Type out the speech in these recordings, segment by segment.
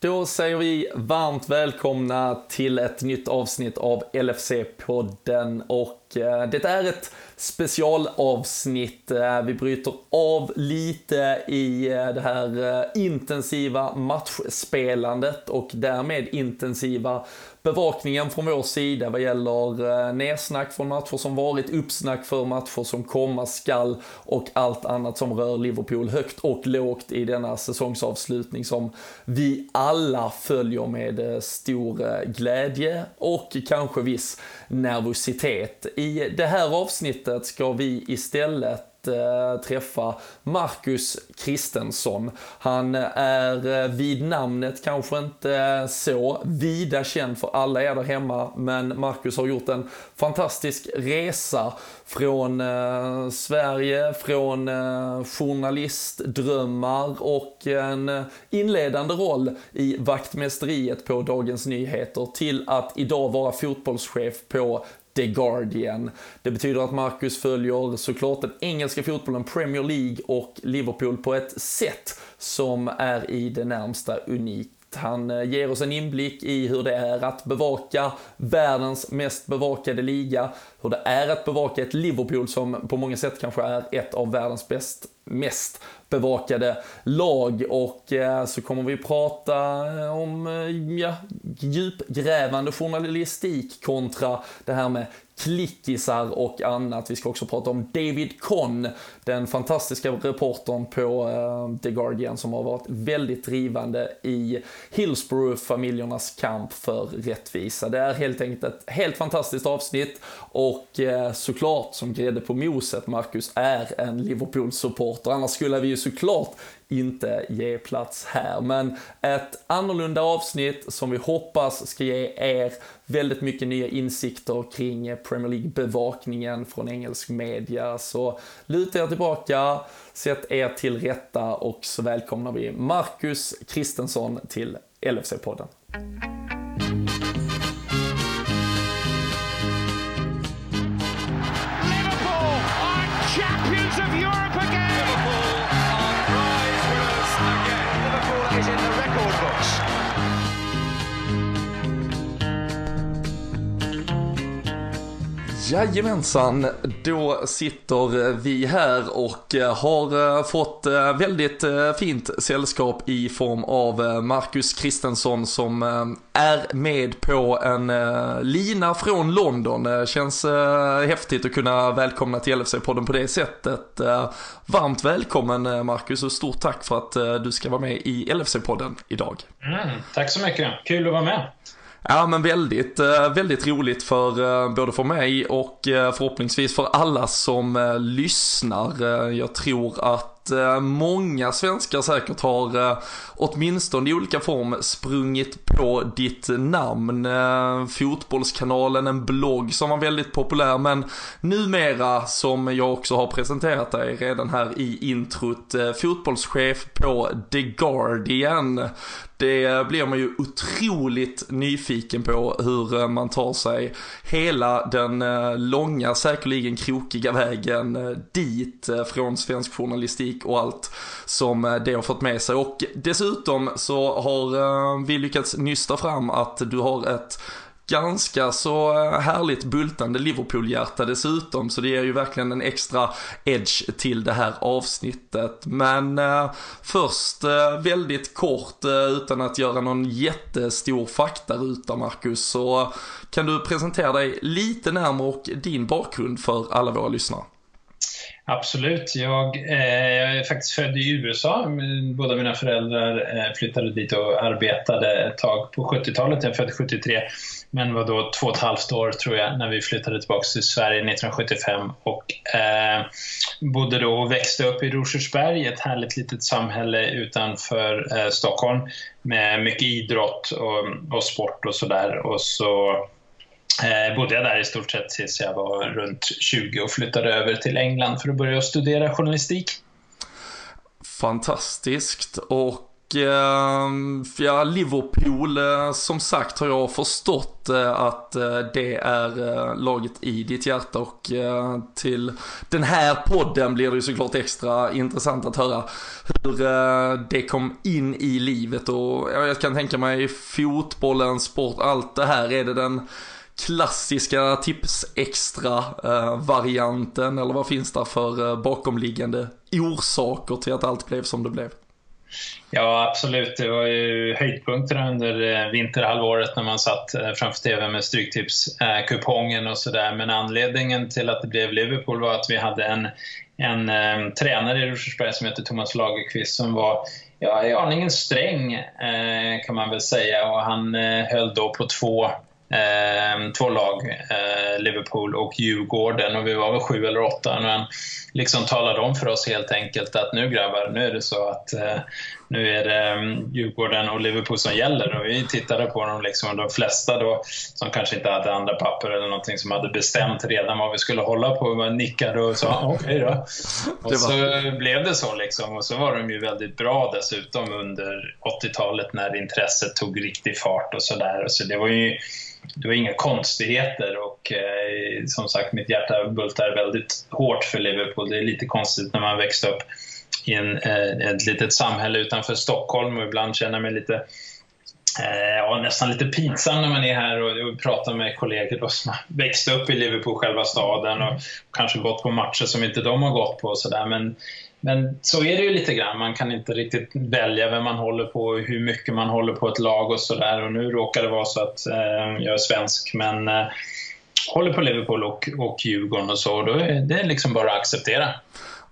Då säger vi varmt välkomna till ett nytt avsnitt av LFC-podden och eh, det är ett specialavsnitt. Eh, vi bryter av lite i eh, det här intensiva matchspelandet och därmed intensiva bevakningen från vår sida vad gäller eh, nedsnack från matcher som varit, uppsnack för matcher som komma skall och allt annat som rör Liverpool högt och lågt i denna säsongsavslutning som vi alla följer med eh, stor eh, glädje och kanske viss nervositet. I det här avsnittet ska vi istället eh, träffa Marcus Kristensson. Han eh, är eh, vid namnet kanske inte eh, så vida känd för alla er där hemma, men Marcus har gjort en fantastisk resa från eh, Sverige, från eh, journalistdrömmar och en eh, inledande roll i vaktmästeriet på Dagens Nyheter till att idag vara fotbollschef på The Guardian. Det betyder att Marcus följer såklart den engelska fotbollen, Premier League och Liverpool på ett sätt som är i det närmsta unikt. Han eh, ger oss en inblick i hur det är att bevaka världens mest bevakade liga, hur det är att bevaka ett Liverpool som på många sätt kanske är ett av världens bäst, mest bevakade lag. Och eh, så kommer vi prata eh, om eh, ja, djupgrävande journalistik kontra det här med klickisar och annat. Vi ska också prata om David Conn, den fantastiska reportern på eh, The Guardian som har varit väldigt drivande i Hillsborough-familjernas kamp för rättvisa. Det är helt enkelt ett helt fantastiskt avsnitt och eh, såklart som grädde på moset, Marcus är en Liverpool-supporter. Annars skulle vi ju såklart inte ge plats här. Men ett annorlunda avsnitt som vi hoppas ska ge er väldigt mycket nya insikter kring Premier League-bevakningen från engelsk media. Så luta er tillbaka, sätt er till rätta och så välkomnar vi Marcus Kristensson till LFC-podden. Jajamensan, då sitter vi här och eh, har eh, fått eh, väldigt fint sällskap i form av Marcus Kristensson som är med på en lina från London. Det känns häftigt att kunna välkomna till LFC-podden på det sättet. Varmt välkommen Marcus och stort tack för att du ska vara med i LFC-podden idag. Mm, tack så mycket, kul att vara med. Ja men väldigt, eh, väldigt roligt för eh, både för mig och eh, förhoppningsvis för alla som lyssnar. Jag tror att många svenskar säkert har åtminstone i olika form sprungit på ditt namn. Fotbollskanalen, en blogg som var väldigt populär men numera som jag också har presenterat dig redan här i introt, fotbollschef på The Guardian. Det blir man ju otroligt nyfiken på hur eh, man tar sig hela den eh, långa, säkerligen krokiga vägen eh, dit från svensk journalistik och allt som det har fått med sig. Och dessutom så har vi lyckats nysta fram att du har ett ganska så eh, härligt bultande Liverpool-hjärta dessutom, så det ger ju verkligen en extra edge till det här avsnittet. Men eh, först eh, väldigt kort, eh, utan att göra någon jättestor faktaruta Marcus, så kan du presentera dig lite närmare och din bakgrund för alla våra lyssnare. Absolut. Jag, eh, är faktiskt född i USA. Båda mina föräldrar eh, flyttade dit och arbetade ett tag på 70-talet. Jag är född 73, men var då två och ett halvt år tror jag när vi flyttade tillbaka till Sverige 1975 och eh, bodde då och växte upp i Rosersberg, ett härligt litet samhälle utanför eh, Stockholm med mycket idrott och, och sport och sådär. Och så Eh, bodde jag där i stort sett tills jag var runt 20 och flyttade över till England för att börja studera journalistik. Fantastiskt och Ehm, ja, Liverpool, eh, som sagt har jag förstått eh, att eh, det är laget i ditt hjärta och till den här podden blir det ju såklart extra intressant att höra hur det kom in i livet och jag kan tänka mig fotbollen, sport, allt det här. Är det den klassiska tips extra varianten eller vad finns det för bakomliggande orsaker till att allt blev som det blev? Ja, absolut. Det var ju höjdpunkterna under eh, vinterhalvåret när man satt eh, framför TV med Stryktipskupongen och sådär. Men anledningen till att det blev Liverpool var att vi hade en, en um, tränare i Rosersberg som heter Thomas Lagerqvist som var ja, aningen sträng eh, kan man väl säga och han eh, höll då på två Eh, två lag, eh, Liverpool och Djurgården. Och vi var väl sju eller åtta. Men liksom talade om för oss helt enkelt att nu grabbar, nu är det så att eh, nu är det um, Djurgården och Liverpool som gäller och vi tittade på dem liksom de flesta då som kanske inte hade andra papper eller någonting som hade bestämt redan vad vi skulle hålla på och nickade och sa okej okay då. Och så blev det så liksom och så var de ju väldigt bra dessutom under 80-talet när intresset tog riktig fart och sådär. Så det var ju det var inga konstigheter och eh, som sagt mitt hjärta bultar väldigt hårt för Liverpool. Det är lite konstigt när man växte upp i en, eh, ett litet samhälle utanför Stockholm och ibland känner mig lite eh, Ja, nästan lite pinsam när man är här och, och pratar med kollegor som har växt upp i Liverpool, själva staden och, kanske gått på matcher som inte de har gått på. Och så där. Men men så är det ju lite grann. Man kan inte riktigt välja vem man håller på och hur mycket man håller på ett lag och sådär. Och nu råkar det vara så att eh, jag är svensk men eh, håller på Liverpool och, och Djurgården och så. Då är det liksom bara att acceptera.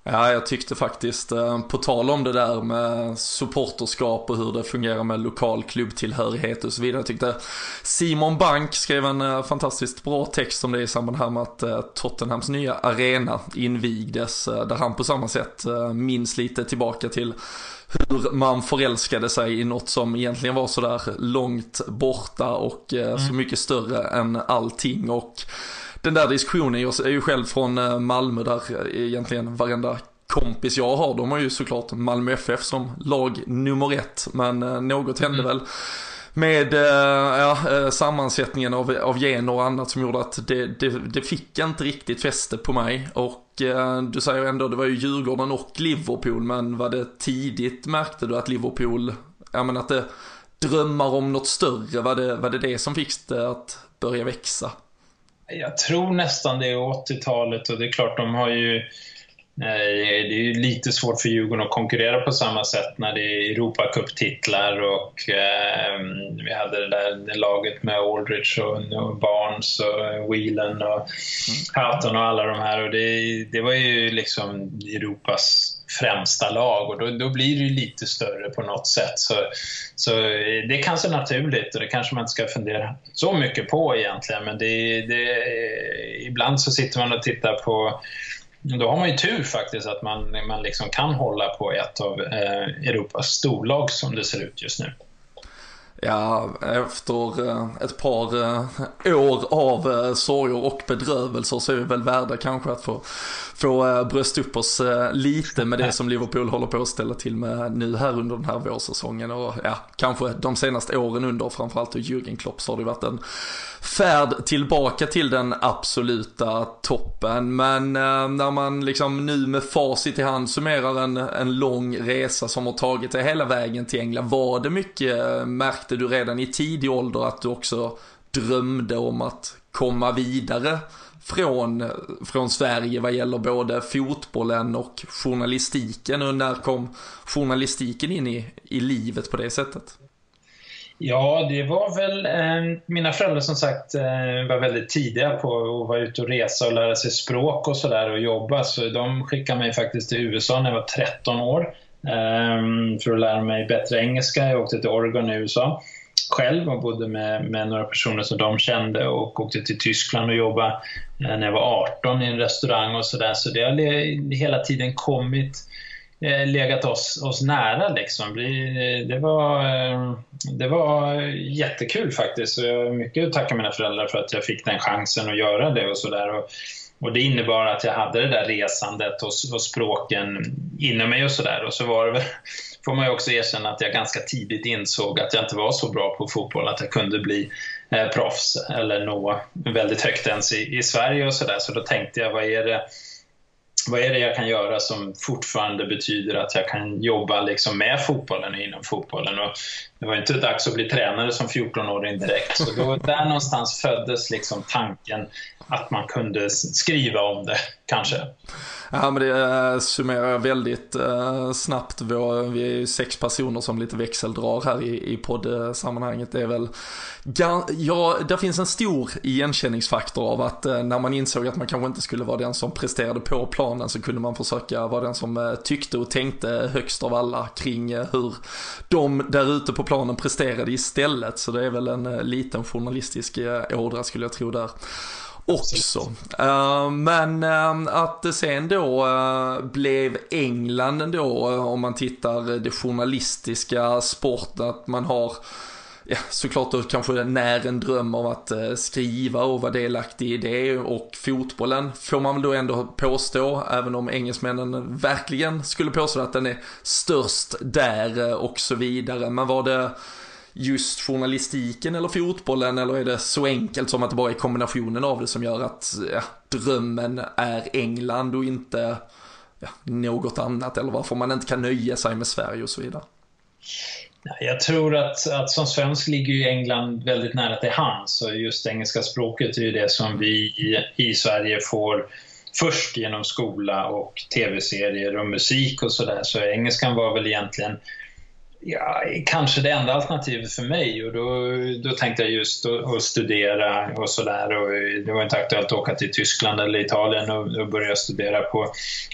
Ja, jag tyckte faktiskt, eh, på tal om det där med supporterskap och hur det fungerar med lokal klubbtillhörighet och så vidare. Jag tyckte Simon Bank skrev en eh, fantastiskt bra text om det i samband här med att eh, Tottenhams nya arena invigdes. Där han på samma sätt minns lite tillbaka till hur man förälskade sig i något som egentligen var sådär långt borta och mm. så mycket större än allting. Och den där diskussionen, jag är ju själv från eh, Malmö där egentligen varenda kompis jag har, de har ju såklart Malmö FF som lag nummer ett, men eh, något hände mm. väl med eh, ja, sammansättningen av, av gener och annat som gjorde att det, det, det fick inte riktigt fäste på mig. Och du säger ändå, det var ju Djurgården och Liverpool, men var det tidigt märkte du att Liverpool, ja men att det drömmar om något större, var det var det, det som fick det att börja växa? Jag tror nästan det är 80-talet och det är klart de har ju det är lite svårt för Djurgården att konkurrera på samma sätt när det är Europacup-titlar och eh, vi hade det där laget med Aldrich och, och Barnes och Whelan och Houghton och alla de här och det, det var ju liksom Europas främsta lag och då, då blir det ju lite större på något sätt. Så, så det är kanske naturligt och det kanske man inte ska fundera så mycket på egentligen men det, det, ibland så sitter man och tittar på då har man ju tur faktiskt att man, man liksom kan hålla på ett av eh, Europas storlag som det ser ut just nu. Ja, efter eh, ett par eh, år av eh, sorger och bedrövelser så är vi väl värda kanske att få, få brösta upp oss lite med det som Liverpool håller på att ställa till med nu här under den här vårsäsongen. Och ja, kanske de senaste åren under framförallt Jürgen Klopp så har det varit en färd tillbaka till den absoluta toppen. Men eh, när man liksom nu med facit i hand summerar en, en lång resa som har tagit dig hela vägen till England, var det mycket eh, märkte du redan i tidig ålder att du också drömde om att komma vidare från, eh, från Sverige vad gäller både fotbollen och journalistiken och när kom journalistiken in i, i livet på det sättet? Ja, det var väl eh, mina föräldrar som sagt eh, var väldigt tidiga på att vara ute och resa och lära sig språk och sådär och jobba så de skickade mig faktiskt till USA när jag var 13 år eh, för att lära mig bättre engelska. Jag åkte till Oregon i USA själv och bodde med, med några personer som de kände och åkte till Tyskland och jobbade eh, när jag var 18 i en restaurang och sådär. Så det har hela tiden kommit eh, Eh, legat oss, oss nära. Liksom. Eh, det, var, eh, det var jättekul faktiskt. Jag har mycket att tacka mina föräldrar för att jag fick den chansen att göra det. och så där. Och och det innebar att jag hade det där resandet och, och språken inom mig och sådär. Och så var det väl får man ju också erkänna att jag ganska tidigt insåg att jag inte var så bra på fotboll att jag kunde bli eh, proffs eller nå väldigt högt ens i, i Sverige och sådär. Så då tänkte jag, vad är det vad är det jag kan göra som fortfarande betyder att jag kan jobba liksom med fotbollen och inom fotbollen? Och det var inte dags att bli tränare som 14-åring direkt. Så då, där någonstans föddes liksom tanken att man kunde skriva om det, kanske. Ja, men det summerar summerar väldigt eh, snabbt. Vi är ju sex personer som lite växeldrar här i, i poddsammanhanget. Det är väl, ja, där finns en stor igenkänningsfaktor av att eh, när man insåg att man kanske inte skulle vara den som presterade på planen så kunde man försöka vara den som tyckte och tänkte högst av alla kring hur de där ute på planen presterade istället. Så det är väl en liten journalistisk ådra skulle jag tro där också. Uh, men uh, att det sen då uh, blev England ändå, om man tittar det journalistiska, sporten, att man har ja, såklart då kanske när en dröm av att skriva och vara delaktig i det och fotbollen får man väl då ändå påstå, även om engelsmännen verkligen skulle påstå att den är störst där och så vidare. Men var det just journalistiken eller fotbollen eller är det så enkelt som att det bara är kombinationen av det som gör att ja, drömmen är England och inte ja, något annat eller varför man inte kan nöja sig med Sverige och så vidare? Jag tror att, att som svensk ligger ju England väldigt nära till hands och just engelska språket är ju det som vi i, i Sverige får först genom skola och tv-serier och musik och sådär. Så engelskan var väl egentligen Ja, kanske det enda alternativet för mig. Och då, då tänkte jag just att studera och sådär. Det var inte aktuellt att åka till Tyskland eller Italien och, och börja studera på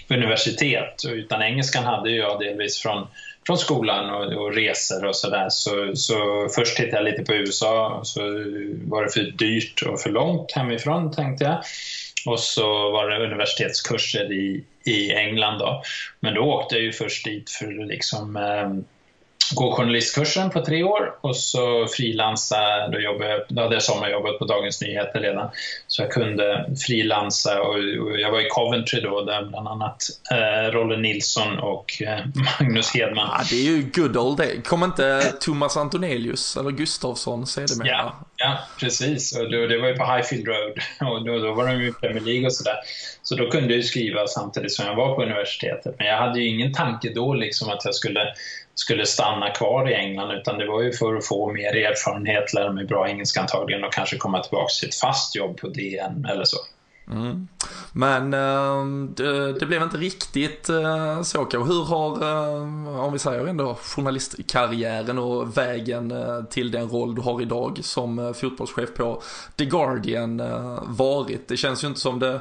universitet. Utan engelskan hade jag delvis från, från skolan och, och resor och sådär. Så, så först tittade jag lite på USA och så var det för dyrt och för långt hemifrån tänkte jag. Och så var det universitetskurser i, i England då. Men då åkte jag ju först dit för liksom eh, gå journalistkursen på tre år och så frilansa. Då, jobbade, då hade jag sommarjobbat på Dagens Nyheter redan. Så jag kunde frilansa och, och jag var i Coventry då där bland annat eh, Rolle Nilsson och eh, Magnus Hedman. Ja, det är ju good old day. Kom inte Thomas Antonelius eller Gustafsson sedermera? Ja, ja, precis. Och då, det var ju på Highfield Road och då, då var de ju i Premier League och sådär. Så då kunde jag skriva samtidigt som jag var på universitetet. Men jag hade ju ingen tanke då liksom att jag skulle skulle stanna kvar i England utan det var ju för att få mer erfarenhet, lära mig bra engelska antagligen och kanske komma tillbaka till ett fast jobb på DN eller så. Mm. Men äh, det, det, blev inte riktigt äh, så kanske. Hur har, äh, om vi säger ändå, journalistkarriären och vägen eh, till den roll du har idag som fotbollschef på The Guardian varit? Det känns ju inte som det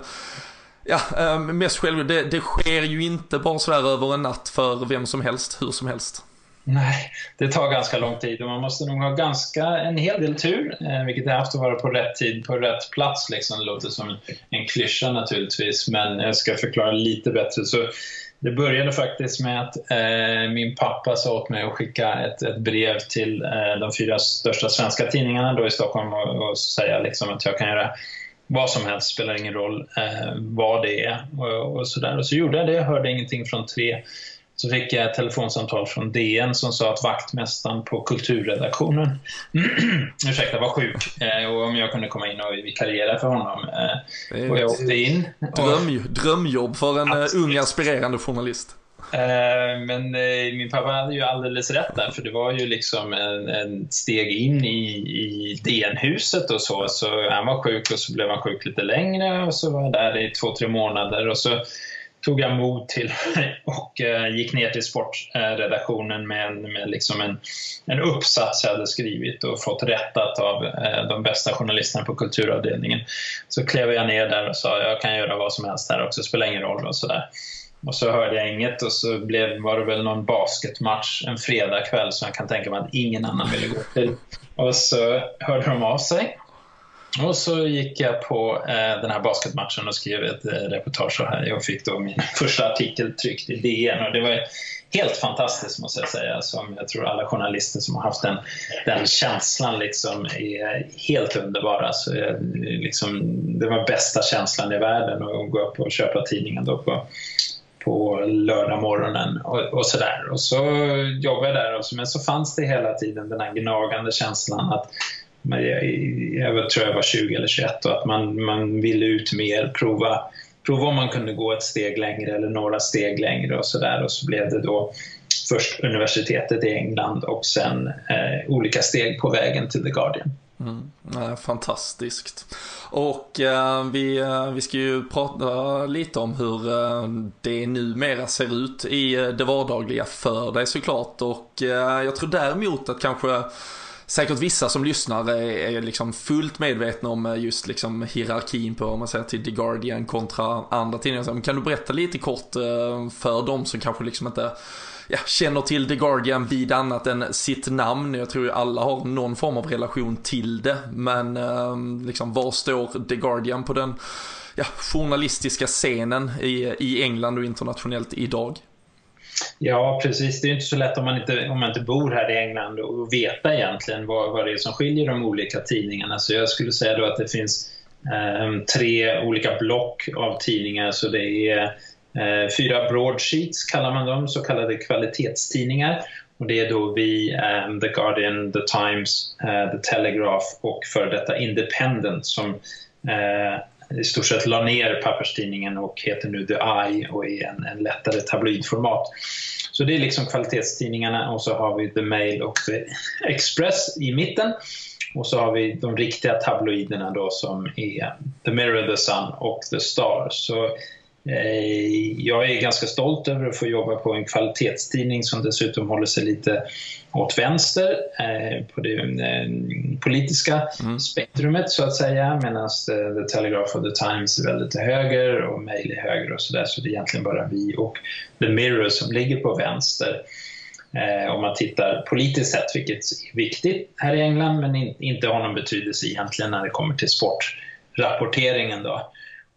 Ja, eh, mest själv, det, det sker ju inte bara sådär över en natt för vem som helst, hur som helst. Nej, det tar ganska lång tid och man måste nog ha ganska, en hel del tur, eh, vilket jag haft att vara på rätt tid, på rätt plats. Liksom. Det låter som en klyscha naturligtvis, men jag ska förklara lite bättre. Så det började faktiskt med att eh, min pappa sa åt mig att skicka ett, ett brev till eh, de fyra största svenska tidningarna då i Stockholm och, och säga liksom att jag kan göra vad som helst, spelar ingen roll eh, vad det är. Och, och, så där. och så gjorde jag det, hörde ingenting från tre. Så fick jag ett telefonsamtal från DN som sa att vaktmästaren på kulturredaktionen ursäkta, var sjuk eh, och om jag kunde komma in och vikariera för honom. Eh, och jag åkte in. Dröm, drömjobb för en eh, ung aspirerande journalist. Eh, men eh, min pappa hade ju alldeles rätt där, för det var ju liksom en, en steg in i, i DN-huset och så. Så han var sjuk och så blev han sjuk lite längre och så var jag där i två, tre månader och så tog jag mod till och eh, gick ner till sportredaktionen med, en, med liksom en, en uppsats jag hade skrivit och fått rättat av eh, de bästa journalisterna på kulturavdelningen. Så klev jag ner där och sa jag kan göra vad som helst här också, spelar ingen roll och sådär. Och så hörde jag inget och så blev, var det väl någon basketmatch en fredagkväll som jag kan tänka mig att ingen annan ville gå till. Och så hörde de av sig. Och så gick jag på eh, den här basketmatchen och skrev ett eh, reportage här och fick då min första artikel tryckt i DN. Och det var helt fantastiskt måste jag säga, som jag tror alla journalister som har haft den, den känslan liksom är helt underbara. Så jag, liksom, det var bästa känslan i världen att gå upp och köpa tidningen då på på lördag morgonen och, och sådär. Och så jobbade jag där, också, men så fanns det hela tiden den här gnagande känslan att jag, jag tror jag var 20 eller 21 och att man, man ville ut mer, prova, prova om man kunde gå ett steg längre eller några steg längre och sådär. Och så blev det då först universitetet i England och sen eh, olika steg på vägen till The Guardian. Mm, fantastiskt. Och eh, vi, eh, vi ska ju prata lite om hur eh, det numera ser ut i eh, det vardagliga för dig såklart. Och eh, jag tror däremot att kanske säkert vissa som lyssnar är, är liksom fullt medvetna om eh, just liksom hierarkin på, om man säger till The Guardian kontra andra tidningar. Kan du berätta lite kort för dem som kanske liksom inte ja, känner till The Guardian vid annat än sitt namn. Jag tror ju alla har någon form av relation till det. Men eh, liksom, var står The Guardian på den ja, journalistiska scenen i, i England och internationellt idag? Ja, precis. Det är inte så lätt om man inte, om man inte bor här i England och veta egentligen vad, vad det är som skiljer de olika tidningarna. Så jag skulle säga då att det finns eh, tre olika block av tidningar. Så det är Eh, Eh, fyra broadsheets kallar man dem, så kallade kvalitetstidningar. Och det är då vi, um, The Guardian, The Times, uh, The Telegraph och för detta Independent som uh, i stort sett la ner papperstidningen och heter nu The Eye och är en, en lättare tabloidformat. Så det är liksom kvalitetstidningarna och så har vi The Mail och The Express i mitten. Och så har vi de riktiga tabloiderna då som är The Mirror, The Sun och The Star. Så jag är ganska stolt över att få jobba på en kvalitetstidning som dessutom håller sig lite åt vänster eh, på det eh, politiska mm. spektrumet så att säga medan The Telegraph och The Times är väldigt till höger och Mail är höger och sådär så det är egentligen bara vi och The Mirror som ligger på vänster. om man tittar politiskt sett, vilket är viktigt här i England men inte har någon betydelse egentligen när det kommer till sportrapporteringen. Då.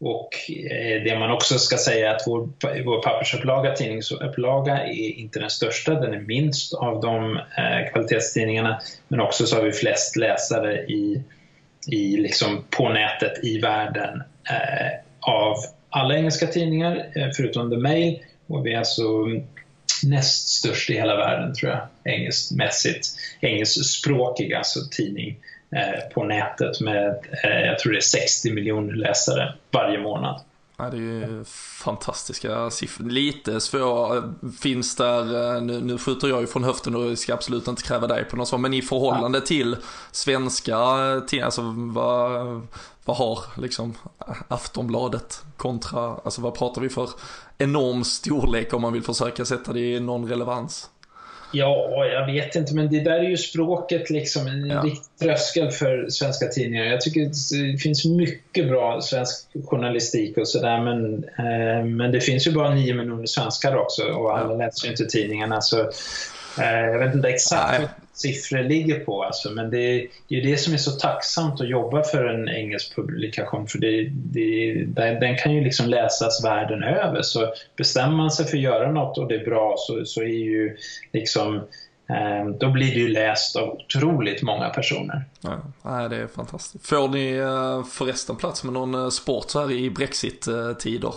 Och eh, det man också ska säga är att vår, vår pappersupplaga, tidningsupplaga, är inte den största, den är minst av de eh, kvalitetstidningarna. Men också så har vi flest läsare i, i liksom på nätet i världen eh, av alla engelska tidningar, eh, förutom The Mail. Och vi är alltså näst störst i hela världen, tror jag, engelskmässigt. Engelskspråkig alltså tidning Eh, på nätet med, eh, jag tror det är 60 miljoner läsare varje månad. Ja, det är ju fantastiska siffror. Lite svår finns där, eh, nu, nu skjuter jag ju från höften och ska absolut inte kräva dig på något sånt, men i förhållande ja. till svenska tidningar, alltså vad, vad har liksom Aftonbladet kontra, alltså vad pratar vi för enorm storlek om man vill försöka sätta det i någon relevans? Ja, jag vet inte, men det där är ju språket liksom en ja. riktig tröskel för svenska tidningar. Jag tycker det finns mycket bra svensk journalistik och sådär, men, eh, men det finns ju bara nio miljoner svenskar också och alla läser ju inte tidningarna. Så, eh, jag vet inte exakt Nej siffror ligger på. Alltså. Men det är ju det som är så tacksamt att jobba för en engelsk publikation för det, det, den kan ju liksom läsas världen över. Så bestämmer man sig för att göra något och det är bra så, så är ju liksom eh, då blir det ju läst av otroligt många personer. Ja, det är fantastiskt. Får ni eh, förresten plats med någon eh, sport så här i Brexit-tider?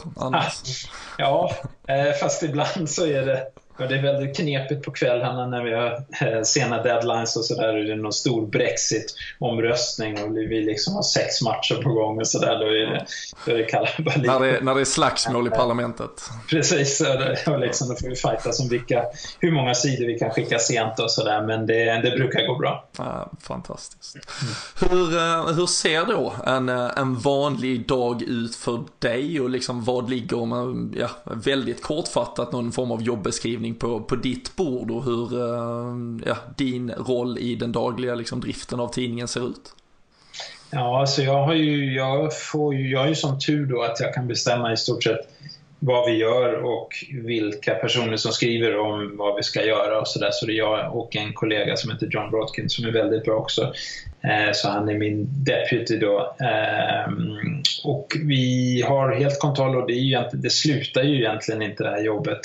Ja, fast ibland så är det det är väldigt knepigt på kvällarna när vi har eh, sena deadlines och sådär. Det är någon stor Brexit-omröstning och vi liksom har sex matcher på gång och sådär. Då är det, då är det kalabalik. När det, när det är slagsmål i parlamentet. Precis, och liksom, då får vi fightas om vilka, hur många sidor vi kan skicka sent och sådär. Men det, det brukar gå bra. Ja, fantastiskt. Mm. Hur, eh, hur ser då en, eh, en vanlig dag ut för dig och liksom vad ligger, om ja, väldigt kortfattat, någon form av jobbeskrivning utbildning på, på ditt bord och hur eh, ja, din roll i den dagliga liksom, driften av tidningen ser ut? Ja, alltså jag har ju, jag får ju, jag har ju som tur då att jag kan bestämma i stort sett vad vi gör och vilka personer som skriver om vad vi ska göra och sådär. Så det är jag och en kollega som heter John Brodkin som är väldigt bra också. Eh, så han är min deputy då. Ehm, och vi har helt kontroll och det, är ju, det slutar ju egentligen inte det här jobbet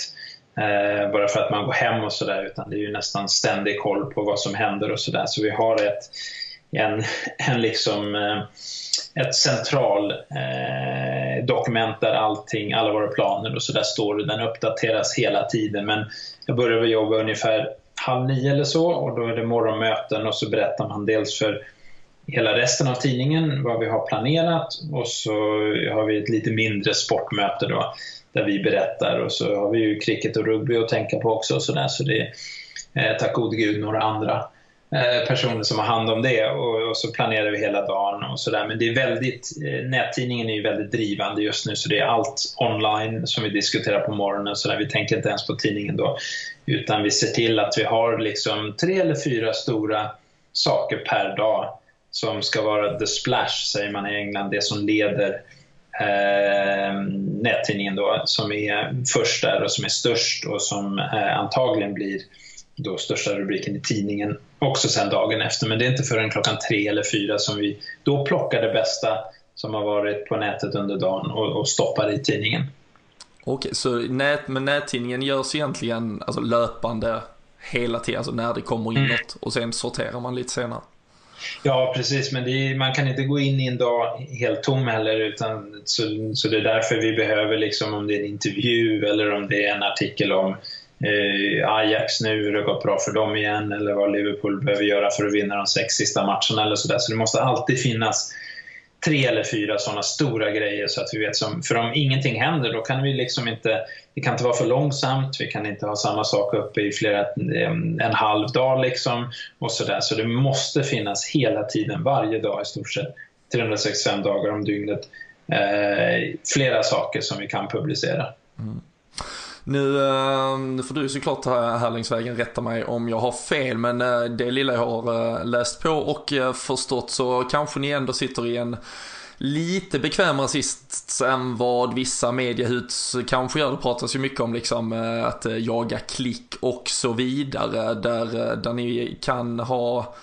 Eh, bara för att man går hem och sådär utan det är ju nästan ständig koll på vad som händer och sådär. Så vi har ett, en, en liksom, eh, ett central eh, dokument där allting, alla våra planer och sådär står den uppdateras hela tiden. Men jag börjar jobba ungefär halv nio eller så och då är det morgonmöten och så berättar man dels för hela resten av tidningen vad vi har planerat och så har vi ett lite mindre sportmöte då där vi berättar. Och så har vi ju cricket och rugby att tänka på också och så där så det är eh, tack gode gud några andra eh, personer som har hand om det. Och, och så planerar vi hela dagen och sådär. Men det är väldigt, eh, nättidningen är ju väldigt drivande just nu. Så det är allt online som vi diskuterar på morgonen. Så där. Vi tänker inte ens på tidningen då. Utan vi ser till att vi har liksom tre eller fyra stora saker per dag som ska vara the splash, säger man i England, det som leder eh, nättidningen då, som är först där och som är störst och som eh, antagligen blir då största rubriken i tidningen också sen dagen efter. Men det är inte förrän klockan tre eller fyra som vi då plockar det bästa som har varit på nätet under dagen och, och stoppar i tidningen. Okej, så nät, men nättidningen görs egentligen alltså, löpande hela tiden, alltså när det kommer in mm. något och sen sorterar man lite senare? Ja, precis. Men är, man kan inte gå in i en dag helt tom heller. Utan, så, så det är därför vi behöver, liksom, om det är en intervju eller om det är en artikel om eh, Ajax nu, hur det gått bra för dem igen eller vad Liverpool behöver göra för att vinna de sex sista matcherna eller sådär. Så det måste alltid finnas tre eller fyra sådana stora grejer så att vi vet som, för om ingenting händer då kan vi liksom inte, det kan inte vara för långsamt, vi kan inte ha samma sak uppe i flera, en, en halv dag liksom och sådär. Så det måste finnas hela tiden, varje dag i stort sett, 365 dagar om dygnet, eh, flera saker som vi kan publicera. Mm. Nu, eh, nu får du såklart här längs vägen rätta mig om jag har fel, men eh, det lilla jag har eh, läst på och förstått så kanske ni ändå sitter i en lite bekvämare sist än vad vissa mediehus kanske gör. Det pratas ju mycket om liksom att jaga klick och så vidare. Där, där ni kan ha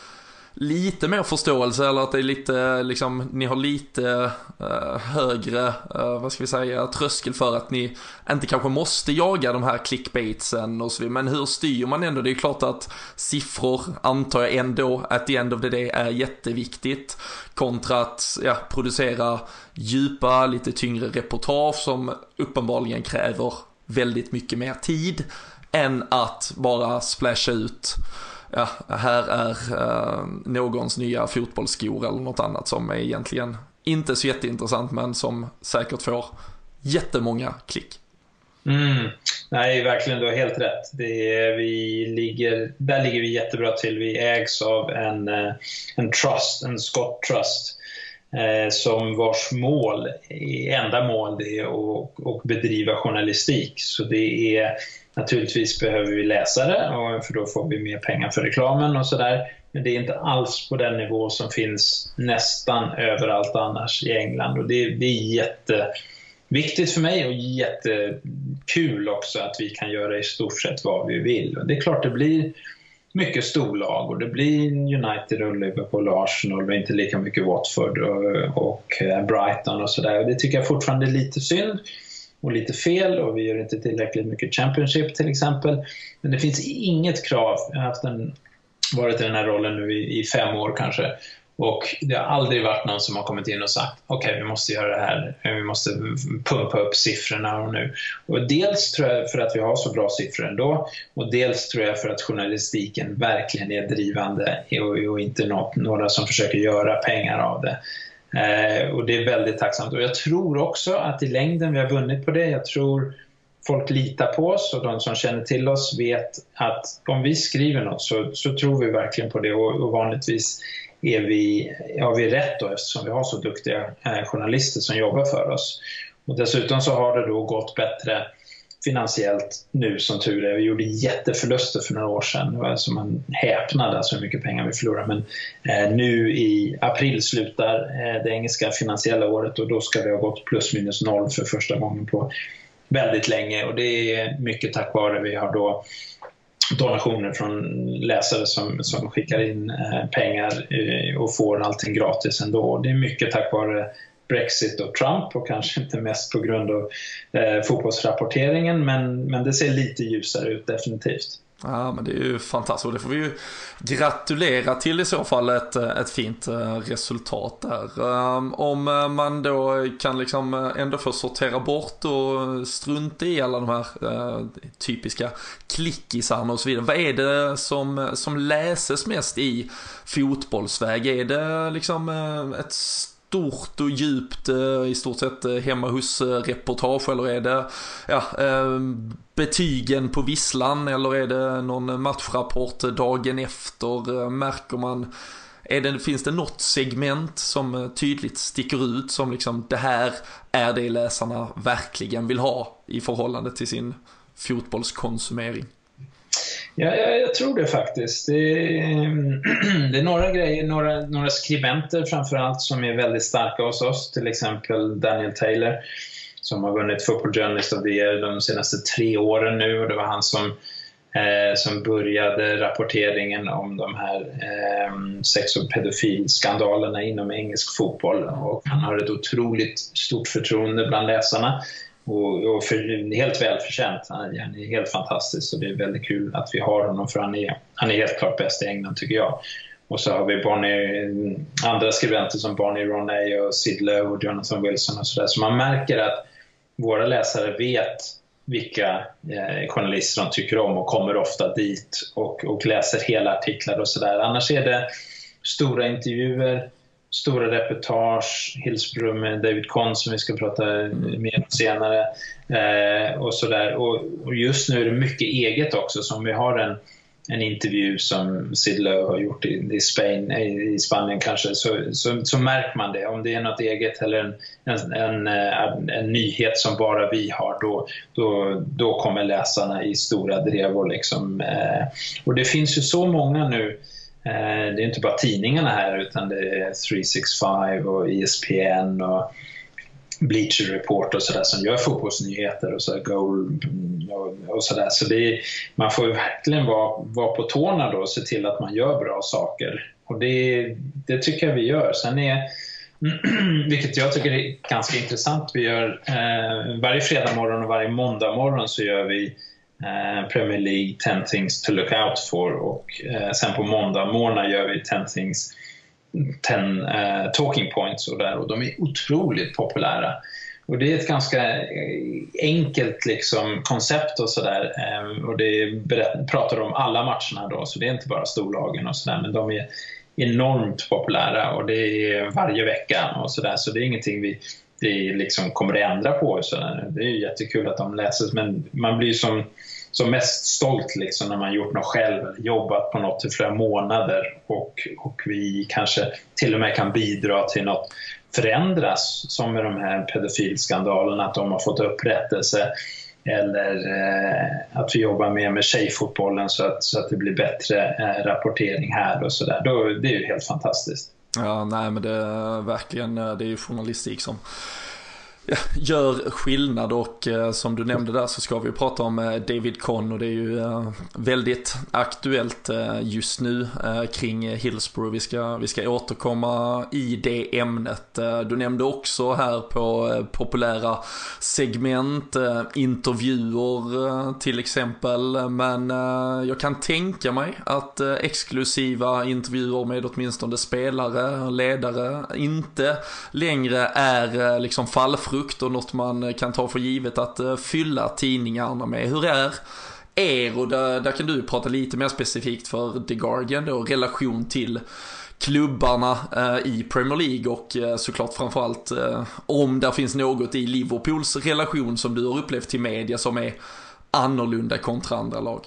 lite mer förståelse eller att det är lite, liksom, ni har lite uh, högre, uh, vad ska vi säga, tröskel för att ni inte kanske måste jaga de här clickbaitsen och så vidare. Men hur styr man ändå? Det är klart att siffror antar jag ändå att the end of the day är jätteviktigt kontra att ja, producera djupa, lite tyngre reportage som uppenbarligen kräver väldigt mycket mer tid än att bara splasha ut ja, här är uh, någons nya fotbollsskor eller något annat som är egentligen inte så jätteintressant men som säkert får jättemånga klick. Mm. Nej, verkligen, du har helt rätt. Det är, vi ligger, där ligger vi jättebra till. Vi ägs av en, eh, en trust, en Scott Trust, eh, som vars mål, enda mål, det är att, och bedriva journalistik. Så det är Naturligtvis behöver vi läsare, för då får vi mer pengar för reklamen och sådär. Men det är inte alls på den nivå som finns nästan överallt annars i England. Och det, det är jätteviktigt för mig och jättekul också att vi kan göra i stort sett vad vi vill. Och det är klart det blir mycket storlag och det blir United och Liverpool och Arsenal och inte lika mycket Watford och, och eh, Brighton och sådär. Det tycker jag fortfarande är lite synd och lite fel och vi gör inte tillräckligt mycket Championship till exempel. Men det finns inget krav. Jag har haft en, varit i den här rollen nu i, i fem år kanske. Och det har aldrig varit någon som har kommit in och sagt okej, okay, vi måste göra det här, vi måste pumpa upp siffrorna och nu. Och dels tror jag för att vi har så bra siffror ändå och dels tror jag för att journalistiken verkligen är drivande och, och inte något, några som försöker göra pengar av det. Eh, och det är väldigt tacksamt. Och jag tror också att i längden, vi har vunnit på det, jag tror folk litar på oss och de som känner till oss vet att om vi skriver något så, så tror vi verkligen på det och, och vanligtvis är vi, har vi rätt då eftersom vi har så duktiga eh, journalister som jobbar för oss. Och dessutom så har det då gått bättre finansiellt nu som tur är. Vi gjorde jätteförluster för några år sedan. Det var alltså man häpnade alltså hur mycket pengar vi förlorade. Men eh, nu i april slutar eh, det engelska finansiella året och då ska vi ha gått plus minus noll för första gången på väldigt länge. Och det är mycket tack vare vi har då donationer från läsare som, som skickar in eh, pengar eh, och får allting gratis ändå. Det är mycket tack vare Brexit och Trump och kanske inte mest på grund av eh, fotbollsrapporteringen men, men det ser lite ljusare ut definitivt. Ja, men det är ju fantastiskt och det får vi ju gratulera till i så fall ett, eh, ett fint eh, resultat där. Ehm, om eh, man då kan liksom ändå få sortera bort och strunta i alla de här typiska klickisarna och så vidare. Vad är det som, som läses mest i fotbollsväg? Är det liksom ett stort och djupt eh, i stort sett eh, hemma hos-reportage eh, eller är det ja, ehm, betygen på visslan eller är det någon matchrapport dagen efter? Märker man, är det, finns det något segment som tydligt sticker ut som liksom det här är det läsarna verkligen vill ha i förhållande till sin fotbollskonsumering? Ja, jag, jag tror det faktiskt. Det är, det är, några grejer, några, några skribenter framförallt som är väldigt starka hos oss, till exempel Daniel Taylor som har vunnit Football Journalist of the Year de senaste tre åren nu och det var han som, eh, som började rapporteringen om de här eh, sex och pedofilskandalerna inom engelsk fotboll och han har ett otroligt stort förtroende bland läsarna och, och för, helt välförtjänt. Han, han är helt fantastisk och det är väldigt kul att vi har honom för han är, han är helt klart bäst i England tycker jag. Och så har vi Bonnie, andra skribenter som Bonnie Ronay och Sid Lowe och Jonathan Wilson och sådär. Så man märker att våra läsare vet vilka eh, journalister de tycker om och kommer ofta dit och, och läser hela artiklar och sådär. Annars är det stora intervjuer, stora reportage, Hillsborough med David Conn som vi ska prata mer om senare eh, och sådär. Och, och, just nu är det mycket eget också, som vi har en en intervju som Sid Lowe har gjort i, i, Spain, i Spanien kanske, så, så, så, märker man det. Om det är något eget eller en, en, en, en, en nyhet som bara vi har, då, då, då kommer läsarna i stora drevor. Liksom. Eh, och det finns ju så många nu eh, Eh, det är inte bara tidningarna här utan det är 365 och ESPN och Bleacher Report och sådär som gör fotbollsnyheter och så goal och, och sådär. Så man får ju verkligen vara, vara på tårna då och se till att man gör bra saker. Och det, det tycker jag vi gör. Sen är vilket jag tycker är ganska intressant. Vi gör, eh, varje fredag morgon och varje måndag morgon så gör vi Eh, Premier League 10 things to look out for och eh, sen på måndag morgon gör vi 10 things 10 eh, talking points och där och de är otroligt populära. Och det är ett ganska eh, enkelt liksom, koncept och sådär. Eh, och det pratar om alla matcherna då, så det är inte bara storlagen och sådär, men de är enormt populära och det är varje vecka och sådär, så det är ingenting vi, vi liksom kommer det ändra på. Så det är jättekul att de läses, men man blir som som mest stolt liksom när man gjort något själv, jobbat på något i flera månader och, och vi kanske till och med kan bidra till något förändras som med de här pedofilskandalerna, att de har fått upprättelse eller eh, att vi jobbar mer med tjejfotbollen så att, så att det blir bättre eh, rapportering här och sådär. Det är ju helt fantastiskt. Ja, nej men det är verkligen, eh, det är ju journalistik som gör skillnad och eh, som du nämnde där så ska vi prata om eh, David Conn och det är ju eh, väldigt aktuellt just nu kring Hillsborough. Vi ska, vi ska återkomma i det ämnet. Du nämnde också här på populära segment, intervjuer till exempel, men jag kan tänka mig att exklusiva intervjuer med åtminstone spelare, ledare, inte längre är liksom fallfrukt produkt och något man eh, kan ta för givet att eh, fylla tidningarna med. Hur är er, och där, där kan du prata lite mer specifikt för The Guardian då, relation till klubbarna eh, i Premier League och eh, såklart framförallt eh, om det finns något i Liverpools relation som du har upplevt till media som är annorlunda kontra andra lag.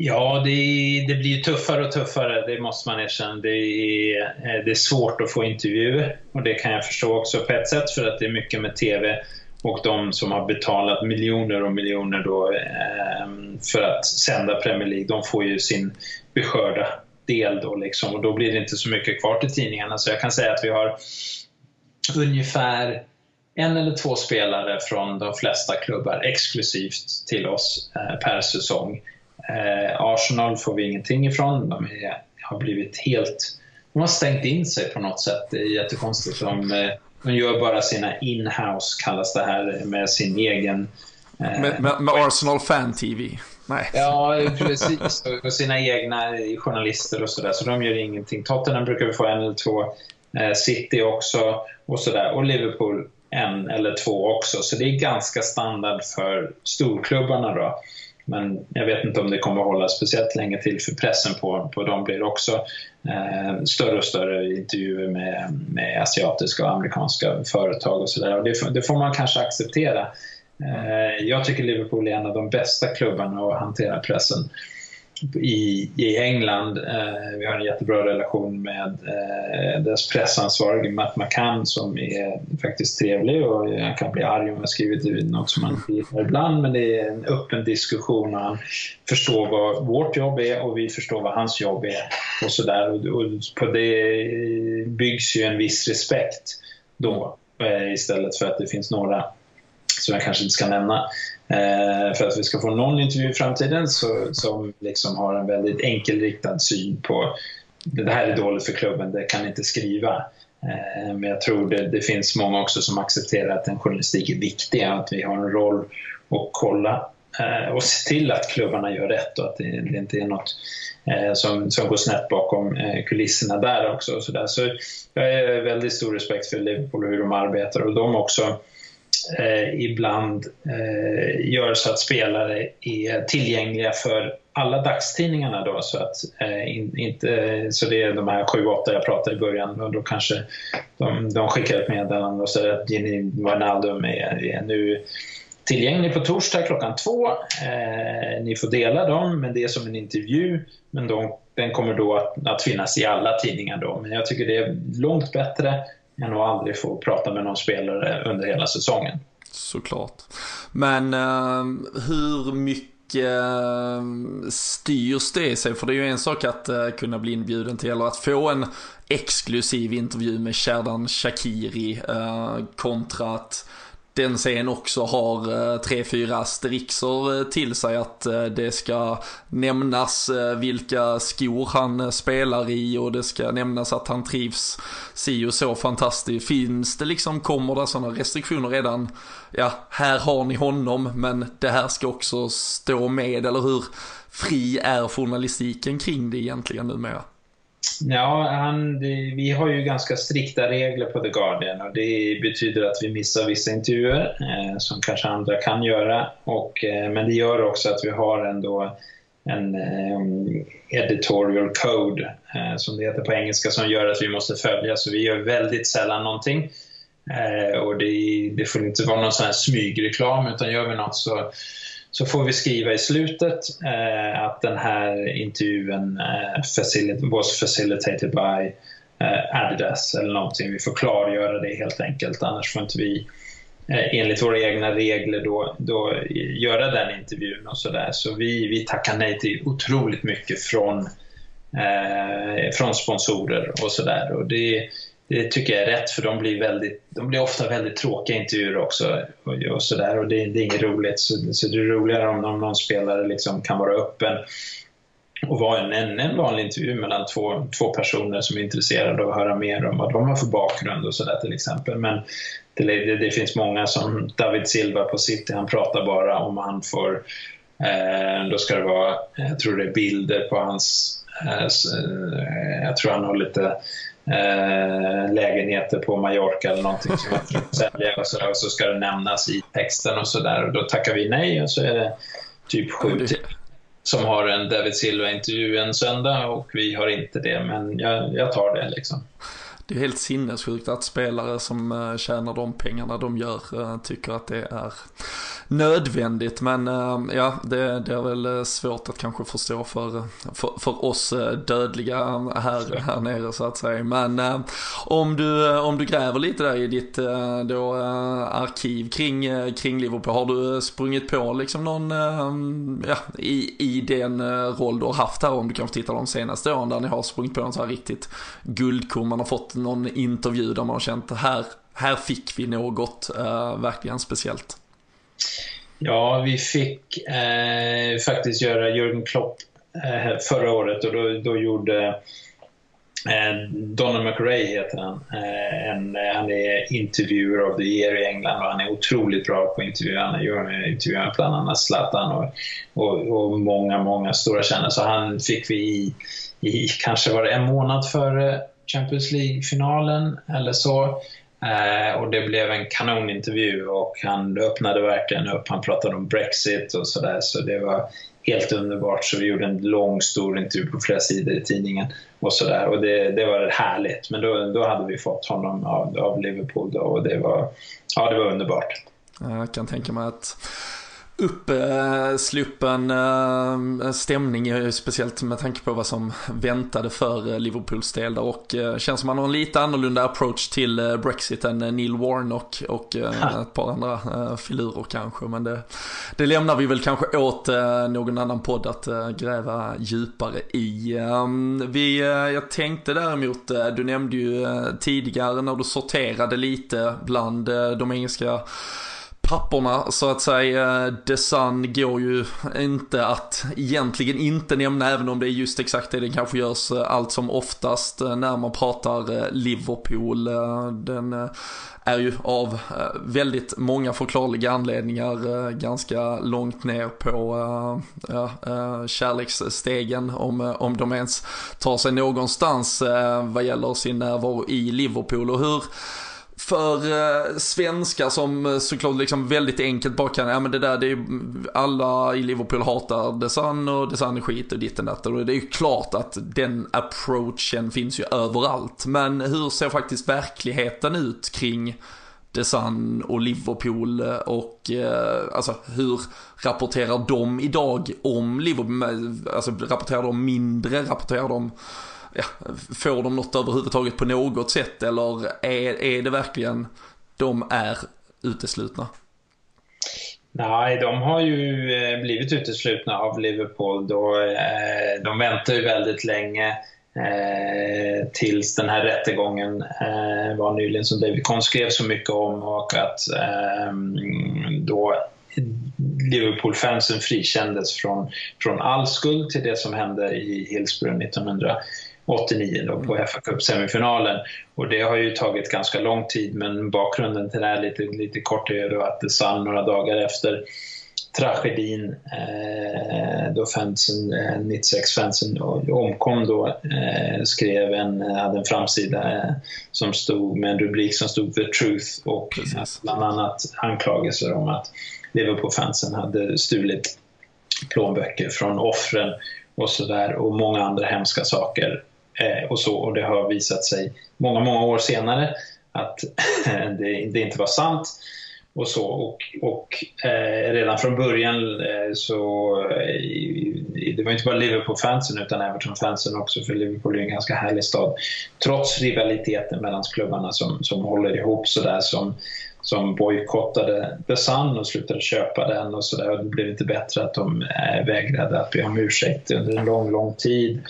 Ja, det, det blir tuffare och tuffare, det måste man erkänna. Det är, eh, det är svårt att få intervjuer och det kan jag förstå också på ett sätt för att det är mycket med TV och de som har betalat miljoner och miljoner då, eh, för att sända Premier League, de får ju sin beskörda del då liksom och då blir det inte så mycket kvar till tidningarna. Så jag kan säga att vi har ungefär en eller två spelare från de flesta klubbar exklusivt till oss eh, per säsong. Eh, Arsenal får vi ingenting ifrån. De är, har blivit helt... De har stängt in sig på något sätt. Det är jättekonstigt. De, eh, de gör bara sina in-house, kallas det här, med sin egen... Eh, med, med, med Arsenal Fan TV? Nej. Ja, precis. Och sina egna journalister och sådär, så de gör ingenting. Tottenham brukar vi få en eller två. Eh, City också och sådär. Och Liverpool en eller två också. Så det är ganska standard för storklubbarna då. Men jag vet inte om det kommer att hålla speciellt länge till för pressen på, på dem blir också eh, större och större intervjuer med, med asiatiska och amerikanska företag och sådär. Det, det får man kanske acceptera. Eh, jag tycker Liverpool är en av de bästa klubbarna att hantera pressen i, i England. Eh, vi har en jättebra relation med eh, deras pressansvarige Matt McCann som är faktiskt trevlig och han kan bli arg om jag skriver något som han gillar ibland men det är en öppen diskussion och han förstår vad vårt jobb är och vi förstår vad hans jobb är och sådär. Och, och på det byggs ju en viss respekt då eh, istället för att det finns några som jag kanske inte ska nämna, Eh, för att vi ska få någon intervju i framtiden så, som liksom har en väldigt enkelriktad syn på det här är dåligt för klubben, det kan inte skriva. Eh, men jag tror det, det, finns många också som accepterar att en journalistik är viktig, att vi har en roll att kolla eh, och se till att klubbarna gör rätt och att det, det inte är något eh, som, som går snett bakom eh, kulisserna där också. Så, där. så jag har väldigt stor respekt för Liverpool och hur de arbetar och de också eh, ibland eh, gör så att spelare är tillgängliga för alla dagstidningarna då så att eh, in, inte, så det är de här sju, åtta jag pratade i början och då kanske de, de skickar ett meddelande och säger att Gini Wijnaldum är, är nu tillgänglig på torsdag klockan två. Eh, ni får dela dem, men det är som en intervju. Men de, den kommer då att, att, finnas i alla tidningar då. Men jag tycker det är långt bättre än att aldrig få prata med någon spelare under hela säsongen. Såklart. Men uh, hur mycket uh, styrs det i sig? För det är ju en sak att uh, kunna bli inbjuden till, eller att få en exklusiv intervju med Sherdan Shakiri uh, kontra att den scen också har eh, tre, fyra asterixer eh, till sig att eh, det ska nämnas eh, vilka skor han spelar i och det ska nämnas att han trivs si och så fantastiskt. Finns det liksom, kommer det sådana restriktioner redan? Ja, här har ni honom men det här ska också stå med eller hur fri är journalistiken kring det egentligen numera? Ja, han, det, vi har ju ganska strikta regler på The Guardian och det betyder att vi missar vissa intervjuer eh, som kanske andra kan göra. Och, eh, men det gör också att vi har ändå en eh, editorial code, eh, som det heter på engelska, som gör att vi måste följa. Så vi gör väldigt sällan någonting. Eh, och det, det, får inte vara någon sån här smygreklam, utan gör vi något så så får vi skriva i slutet eh, att den här intervjun eh, facilit was facilitated by eh, Adidas eller någonting. Vi får klargöra det helt enkelt, annars får inte vi eh, enligt våra egna regler då, då göra den intervjun och sådär. Så vi, vi tackar nej till otroligt mycket från, eh, från sponsorer och sådär. Och det, det tycker jag är rätt för de blir, väldigt, de blir ofta väldigt tråkiga intervjuer också. Och, och, så där, och det, det, är inget roligt. Så, så, det är roligare om någon, någon spelare liksom kan vara öppen och vara en, en, en vanlig intervju mellan två, två personer som är intresserade av att höra mer om vad de har för bakgrund och sådär till exempel. Men det, det, det, finns många som David Silva på City, han pratar bara om han får eh, då ska det vara, jag tror det är bilder på hans, eh, eh jag tror han har lite eh, lägenheter på Mallorca eller någonting som man försöker sälja och så, och så ska det nämnas i texten och så där. Och då tackar vi nej och så är det typ sju som har en David Silva-intervju en söndag och vi har inte det men jag, jag tar det liksom det är helt sinnessjukt att spelare som eh, tjänar de pengarna de gör eh, tycker att det är nödvändigt. Men eh, ja, det, det är väl svårt att kanske förstå för, för, för oss dödliga här, här nere så att säga. Men om, du, om du gräver lite där i ditt då, arkiv kring, kring Liverpool, har du sprungit på liksom någon, ja, i, i den roll du har haft här, om du kanske tittar de senaste åren där ni har sprungit på en så här riktigt guldkorn, man har fått någon intervju där man har känt att här, här fick vi något eh, verkligen speciellt? Ja, vi fick eh, faktiskt göra Jürgen Klopp eh, förra året och då, då gjorde Eh, Donald McRae heter han. Eh, en, eh, han är intervjuer of the year i England och han är otroligt bra på intervjuer. Han gör intervjuer bland annat Zlatan och, och, och, många, många stora kändisar. Så han fick vi i, i, kanske var det en månad före Champions League-finalen eller så. Eh, och det blev en kanonintervju och han öppnade verkligen upp. Han pratade om Brexit och sådär. Så det var helt underbart. Så vi gjorde en lång, stor intervju på flera sidor i tidningen. Och, så där. och det, det var härligt. Men då, då hade vi fått honom av, av Liverpool då, och det var, ja, det var underbart. Jag kan tänka mig att uppsluppen eh, stämning, speciellt med tanke på vad som väntade för eh, Liverpools del där och eh, känns som man har en lite annorlunda approach till Brexit än Neil Warnock och ett par andra filurer kanske. Men det, det lämnar vi väl kanske åt någon annan podd att gräva djupare i. Ehm, vi, jag tänkte däremot, du nämnde ju tidigare när du sorterade lite bland de engelska papporna så att säga. The Sun går ju inte att egentligen inte nämna även om det är just exakt det den kanske görs eh, allt som oftast eh, när man pratar eh, Liverpool. Den är ju av väldigt många förklarliga anledningar ganska långt ner på ja, kärleksstegen om, om de ens tar sig någonstans vad gäller sin närvaro i Liverpool. Och hur för eh, svenskar som eh, såklart liksom väldigt enkelt bara kan, ja men det där det är alla i Liverpool hatar Desan och Desan är skit och ditten datten och det är ju klart att den approachen finns ju överallt. Men hur ser faktiskt verkligheten ut kring Desan och Liverpool och eh, alltså hur rapporterar de idag om Liverpool? Alltså rapporterar de mindre, rapporterar de ja, får de något överhuvudtaget på något sätt eller är, är det verkligen de är uteslutna? Nej, de har ju eh, blivit uteslutna av Liverpool. Då, eh, de väntar ju väldigt länge eh, tills den här rättegången eh, var nyligen som David Kohn skrev så mycket om och att eh, då Liverpool-fansen frikändes från, från all skuld till det som hände i Hillsborough 1900 89 då på FA Cup-semifinalen. Och det har ju tagit ganska lång tid, men bakgrunden till det här lite, lite kort är då att The Sun några dagar efter tragedin eh, då fansen, eh, 96-fansen omkom då, eh, skrev en, hade en framsida eh, som stod med en rubrik som stod The Truth och Precis. bland annat anklagelser om att Liverpool-fansen hade stulit plånböcker från offren och sådär och många andra hemska saker Eh, och, så, och det har visat sig många, många år senare att det, det, inte var sant. Och så, och, och eh, redan från början eh, så eh, det var inte bara Liverpool-fansen utan Everton-fansen också för Liverpool är en ganska härlig stad. Trots rivaliteten mellan klubbarna som, som håller ihop sådär som som bojkottade The Sun och slutade köpa den och sådär. Det blev inte bättre att de eh, vägrade att be om ursäkt under en lång, lång tid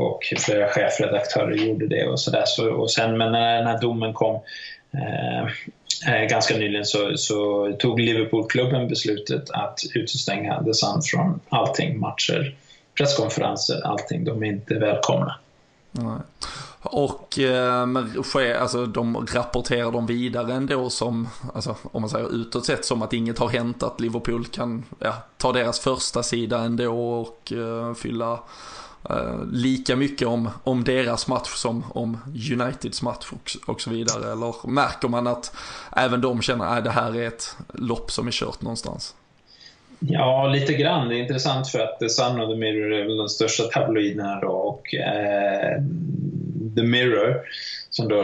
och flera chefredaktörer gjorde det och sådär. Så, och sen, men eh, när den här domen kom eh, eh, ganska nyligen så, så tog Liverpoolklubben beslutet att utestänga The Sun från allting, matcher, presskonferenser, allting. De är inte välkomna. Nej. Och eh, alltså, de rapporterar de vidare ändå som, alltså, om man säger utåt sett, som att inget har hänt, att Liverpool kan ja, ta deras första sida ändå och eh, fylla Eh, lika mycket om, om deras match som om Uniteds match och, och så vidare. Eller märker man att även de känner att det här är ett lopp som är kört någonstans? Ja, lite grann. Det är intressant för att The Sun och The Mirror är väl de största tabloiderna då och eh, The Mirror som då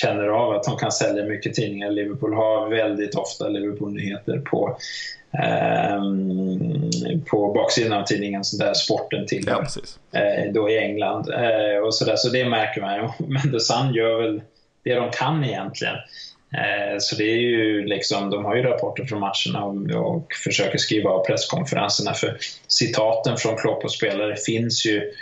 känner av att de kan sälja mycket tidningar. Liverpool har väldigt ofta Liverpool-nyheter på på baksidan av tidningen där sporten tillhör, ja, eh, då i England. Eh, och så, där, så det märker man. Men The Sun gör väl det de kan egentligen. Eh, så det är ju liksom, de har ju rapporter från matcherna och, och försöker skriva av presskonferenserna för citaten från Klopp och spelare finns ju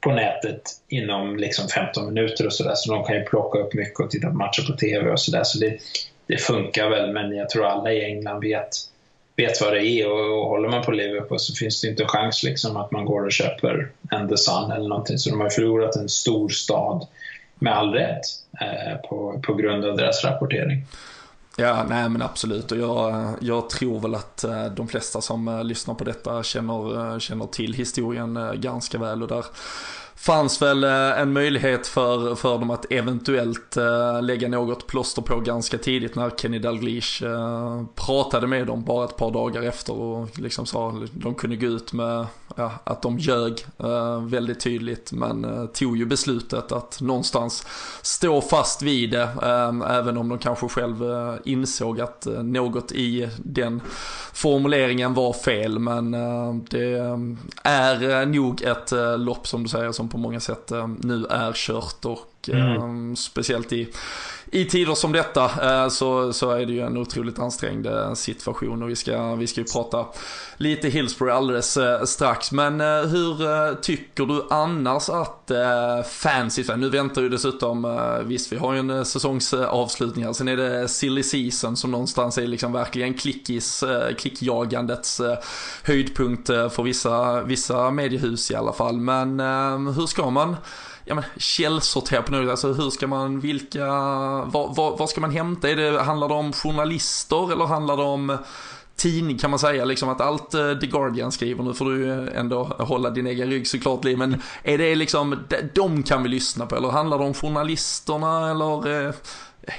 på nätet inom liksom 15 minuter och sådär så de kan ju plocka upp mycket och titta på matcher på TV och sådär så det, det funkar väl men jag tror alla i England vet vet vad det är och, och håller man på Liverpool så finns det inte en chans liksom att man går och köper en The Sun eller någonting. Så de har förlorat en stor stad med all rätt eh, på, på grund av deras rapportering. Ja, nej men absolut och jag, jag tror väl att eh, de flesta som eh, lyssnar på detta känner, eh, känner till historien ganska väl och där fanns väl eh, en möjlighet för, för dem att eventuellt eh, lägga något plåster på ganska tidigt när Kenny Dalglish eh, pratade med dem bara ett par dagar efter och liksom sa att de kunde gå ut med ja, att de ljög eh, väldigt tydligt men eh, tog ju beslutet att någonstans stå fast vid det eh, även om de kanske själv eh, insåg att något i den formuleringen var fel. Men det är nog ett lopp som du säger som på många sätt eh, nu är kört och mm. Eh, speciellt i i tider som detta eh, så, så är det ju en otroligt ansträngd eh, situation och vi ska, vi ska ju prata lite Hillsborough alldeles eh, strax. Men eh, hur tycker du annars att fans nu väntar ju dessutom, visst vi har ju en säsongsavslutning här, sen är det silly season som någonstans är liksom verkligen klickis, klickjagandets höjdpunkt för vissa, vissa mediehus i alla fall. Men ehm, hur ska man ja, men, källsortera på något Alltså hur ska man, vilka, vad, vad, vad ska man hämta? Är det, handlar det om journalister eller handlar det om tidning kan man säga, liksom att allt eh, The Guardian skriver, nu får du eh, ändå hålla din egen rygg såklart Li, men är det liksom, de kan vi lyssna på eller handlar det om journalisterna eller eh,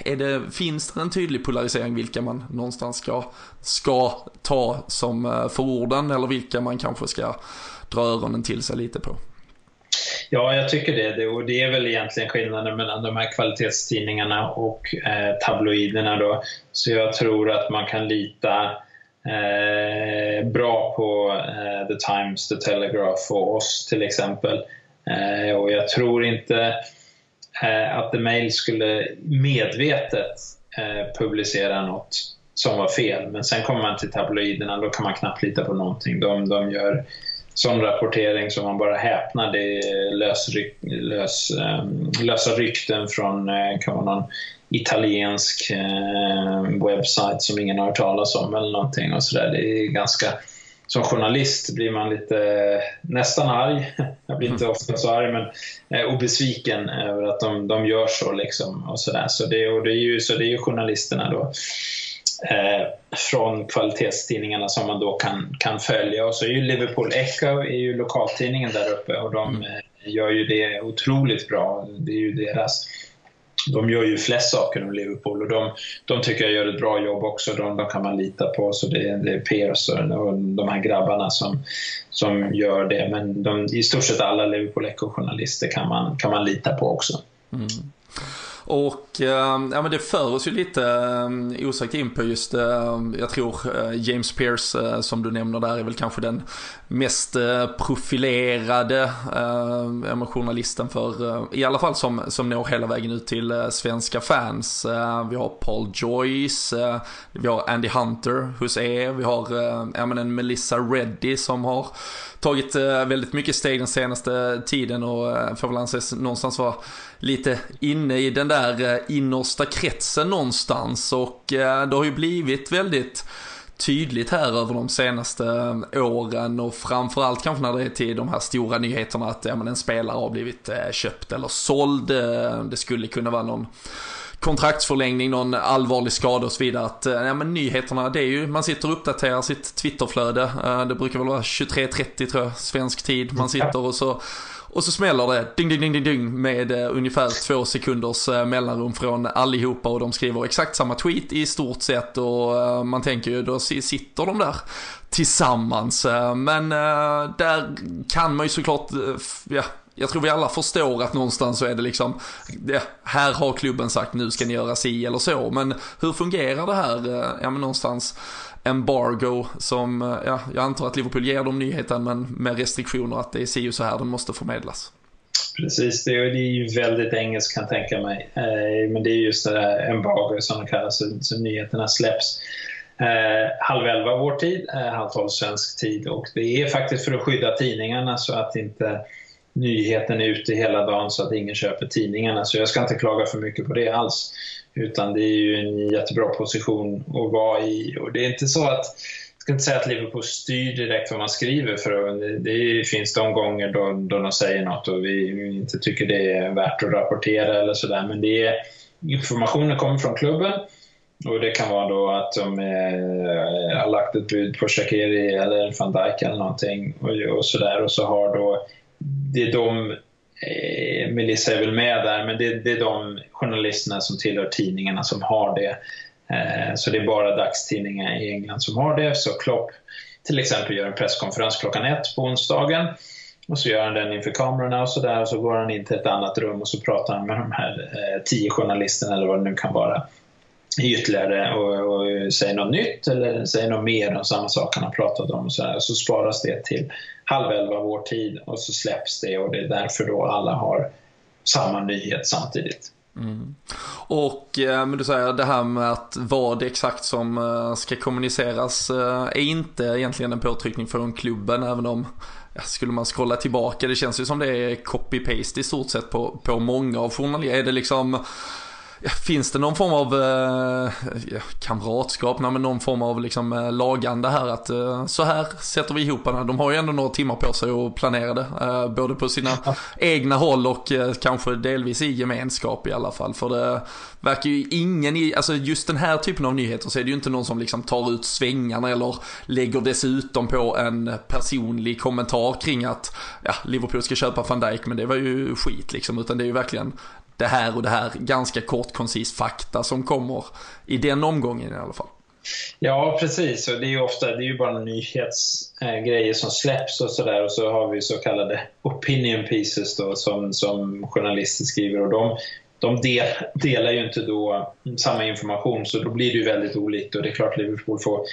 är det, finns det en tydlig polarisering vilka man någonstans ska, ska ta som förorden för orden eller vilka man kanske ska dra öronen till sig lite på? Ja, jag tycker det. Och det är väl egentligen skillnaden mellan de här kvalitetstidningarna och eh, tabloiderna. Då. Så jag tror att man kan lita eh, bra på eh, The Times, The Telegraph och oss till exempel. Eh, och jag tror inte eh, att The Mail skulle medvetet eh, publicera något som var fel. Men sen kommer man till tabloiderna, då kan man knappt lita på någonting. De, de gör sån rapportering som man bara häpnar. Det är lös, lös, ehm, lösa rykten från eh, kan vara någon italiensk eh, webbsajt som ingen har hört talas om eller någonting och sådär. Det är ganska som journalist blir man lite nästan arg. Jag blir inte ofta så arg, men eh, och besviken över att de, de gör så. Liksom, och så där. Så, det, och det är ju, så det är ju journalisterna då eh, från kvalitetstidningarna som man då kan, kan följa. Och så är ju Liverpool Echo är ju lokaltidningen där uppe och de mm. Eh, gör ju det otroligt bra. Det är ju deras de gör ju flest saker än Liverpool och de, de tycker jag gör ett bra jobb också. De, de kan man lita på. Så det, det är Pearson och de här grabbarna som, som gör det. Men de, i stort sett alla Liverpool Echo-journalister kan man, kan man lita på också. Mm. Och eh, ja, men det för oss ju lite eh, osökt in på just, eh, jag tror eh, James Pearce eh, som du nämner där är väl kanske den mest eh, profilerade ehm, journalisten för, i alla fall som, som når hela vägen ut till svenska fans. vi har Paul Joyce, vi har Andy Hunter hos er, vi har ja, men en Melissa Reddy som har tagit eh, väldigt mycket steg den senaste tiden och eh, får väl anses någonstans vara lite inne i den där eh, innersta kretsen någonstans och det har ju blivit väldigt tydligt här över de senaste åren och framförallt kanske när det är till de här stora nyheterna att ja, men en spelare har blivit köpt eller såld. Det skulle kunna vara någon kontraktsförlängning, någon allvarlig skada och så vidare. Att, ja, men nyheterna, det är ju, man sitter och uppdaterar sitt Twitterflöde. Det brukar väl vara 23.30 tror jag, svensk tid. Man sitter och så och så smäller det ding, ding, ding, ding, ding med uh, ungefär två sekunders mellanrum från allihopa och de skriver exakt samma tweet i stort sett och man tänker ju då sitter de där tillsammans. men där kan man ju såklart, ja, jag tror vi alla förstår att någonstans så är det liksom, det, här har klubben sagt nu ska ni göra si eller så, men hur fungerar det här, eh, ja men någonstans embargo som, eh, ja, jag antar att Liverpool ger dem nyheten men med restriktioner att det är si och så här den måste förmedlas. Precis, det är, det är ju väldigt engelskt kan jag tänka mig. Eh, men det är just det där embargo som det kallas, så, så nyheterna släpps. Eh, halv elva vår tid, eh, halv tolv svensk tid och det är faktiskt för att skydda tidningarna så att inte nyheten är ute hela dagen så att ingen köper tidningarna. Så jag ska inte klaga för mycket på det alls. Utan det är ju en jättebra position att vara i. Och det är inte så att jag ska inte säga att Liverpool styr direkt vad man skriver för det, det finns de gånger då, då de säger något och vi inte tycker det är värt att rapportera eller sådär men det är, informationen kommer från klubben och det kan vara då att de är, har lagt ett bud på Shakiri eller van Dijk eller någonting och, och sådär och så har då det är de eh, Melissa är väl med där, men det, det, är de journalisterna som tillhör tidningarna som har det. Eh, så det är bara dagstidningar i England som har det. Så Klopp till exempel gör en presskonferens klockan ett på onsdagen och så gör han den inför kamerorna och så där och så går han in till ett annat rum och så pratar han med de här eh, tio journalisterna eller vad det nu kan vara ytterligare och, och säger något nytt eller säger något mer om samma sak han har pratat om. Och så, här. så sparas det till halv elva vår tid och så släpps det och det är därför då alla har samma nyhet samtidigt. Mm. Och eh, men du säger det här med att vad exakt som eh, ska kommuniceras eh, är inte egentligen en påtryckning från klubben även om skulle man scrolla tillbaka det känns ju som det är copy-paste i stort sett på, på många av journalisterna. Är det liksom Finns det någon form av eh, kamratskap, nej, men någon form av liksom, eh, lagande här att eh, så här sätter vi ihop den. De har ju ändå några timmar på sig att planera det. Eh, både på sina egna håll och eh, kanske delvis i gemenskap i alla fall. För det verkar ju ingen i, alltså just den här typen av nyheter så är det ju inte någon som liksom tar ut svängarna eller lägger dessutom på en personlig kommentar kring att ja, Liverpool ska köpa van Dijk men det var ju skit liksom. Utan det är ju verkligen det här och det här, ganska kort koncis fakta som kommer i den omgången i alla fall. Ja, precis. Och det är ju ofta det är ju bara nyhetsgrejer som släpps och sådär. Och så har vi så kallade opinion pieces då, som, som journalister skriver. Och de, de del, delar ju inte då samma information, så då blir det ju väldigt olikt. Och det är klart Liverpool får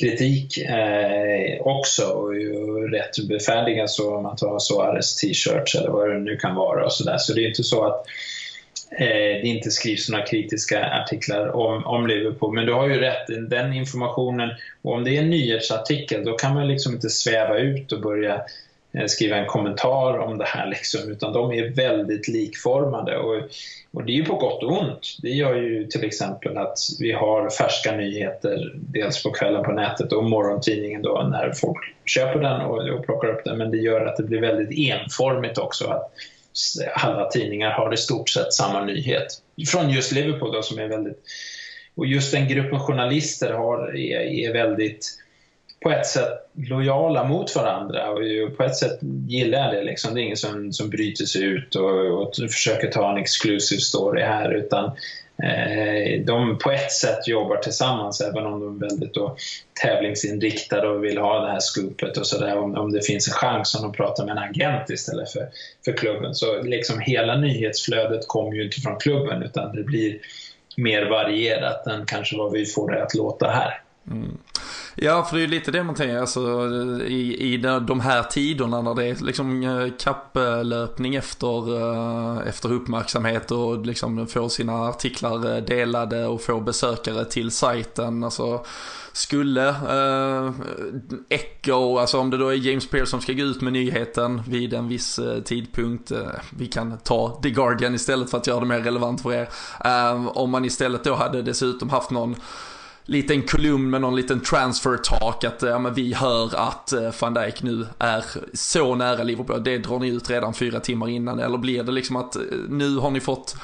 kritik eh, också och, ju rätt befärdiga så om man tar Suarez t-shirts eller vad det nu kan vara och så där. Så det är inte så att Eh, det inte skrivs några kritiska artiklar om, om Liverpool. Men du har ju rätt, den informationen, och om det är en nyhetsartikel då kan man liksom inte sväva ut och börja eh, skriva en kommentar om det här liksom, utan de är väldigt likformade. Och, och det är ju på gott och ont. Det gör ju till exempel att vi har färska nyheter dels på kvällen på nätet och morgontidningen då när folk köper den och, och plockar upp den, men det gör att det blir väldigt enformigt också. Att alla tidningar har i stort sett samma nyhet. Från just Liverpool då, som är väldigt... Och just den gruppen journalister har, är, är väldigt på ett sätt lojala mot varandra och på ett sätt gillar jag det. Liksom. Det är ingen som, som bryter sig ut och, och försöker ta en exclusive story här utan Eh, de på ett sätt jobbar tillsammans även om de är väldigt då tävlingsinriktade och vill ha det här scoopet och sådär. Om, om det finns en chans om de pratar med en agent istället för, för klubben. Så liksom hela nyhetsflödet kommer ju inte från klubben utan det blir mer varierat än kanske vad vi får det att låta här. Mm. Ja, för det är ju lite det man tänker, alltså, i, i de här tiderna när det är liksom eh, kapplöpning efter, eh, efter uppmärksamhet och liksom få sina artiklar eh, delade och få besökare till sajten. Alltså, skulle eh, Echo, alltså om det då är James Pearce som ska gå ut med nyheten vid en viss eh, tidpunkt, eh, vi kan ta The Guardian istället för att göra det mer relevant för er. Eh, om man istället då hade dessutom haft någon liten kolumn med någon liten transfer talk att ja, men vi hör att eh, van Dijk nu är så nära Liverpool. Det drar ni ut redan fyra timmar innan. Eller blir det liksom att eh, nu har ni fått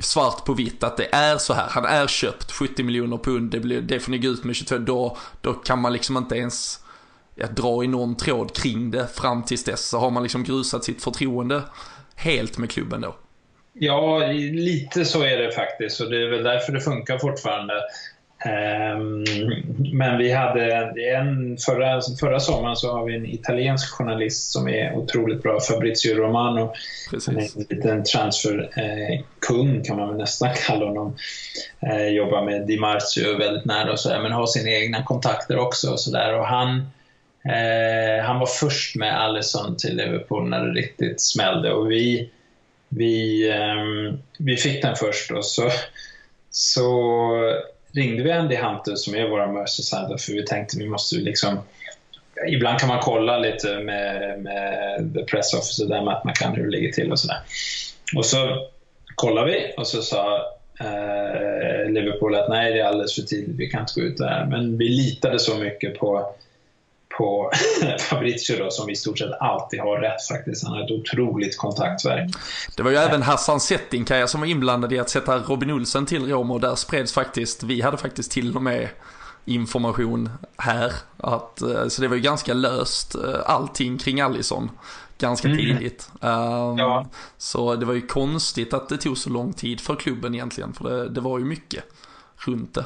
svart på vitt att det är så här. Han är köpt 70 miljoner pund. Det, blir, det får ni gå ut med 22. Då, då kan man liksom inte ens ja, dra i någon tråd kring det fram tills dess. Så har man liksom grusat sitt förtroende helt med klubben då. Ja, lite så är det faktiskt och det är väl därför det funkar fortfarande. Ehm, men vi hade en, förra, förra sommaren så har vi en italiensk journalist som är otroligt bra, Fabrizio Romano. Precis. En liten transferkung eh, kan man väl nästan kalla honom. Eh, jobbar med Di Marzio väldigt nära och så där, men har sina egna kontakter också. Och så där. Och han, eh, han var först med Allison till Liverpool när det riktigt smällde och vi, vi, eh, vi fick den först. Och så, så ringde vi Andy Hunter som är vår Merseyside för vi tänkte vi måste liksom Ibland kan man kolla lite med, med the press officer där Matt McCann hur det ligger till och sådär. Och så kollade vi och så sa eh, Liverpool att nej, det är alldeles för tidigt, vi kan inte gå ut där. Men vi litade så mycket på på Fabrizio då, som i stort sett alltid har rätt faktiskt. Han har ett otroligt kontaktverk. Det var ju även Hassan Settinkaja som var inblandad i att sätta Robin Olsen till Roma och där spreds faktiskt, vi hade faktiskt till och med information här. Att, eh, så det var ju ganska löst eh, allting kring Allison ganska mm. tidigt. Um, ja. Så det var ju konstigt att det tog så lång tid för klubben egentligen, för det, det var ju mycket runt det.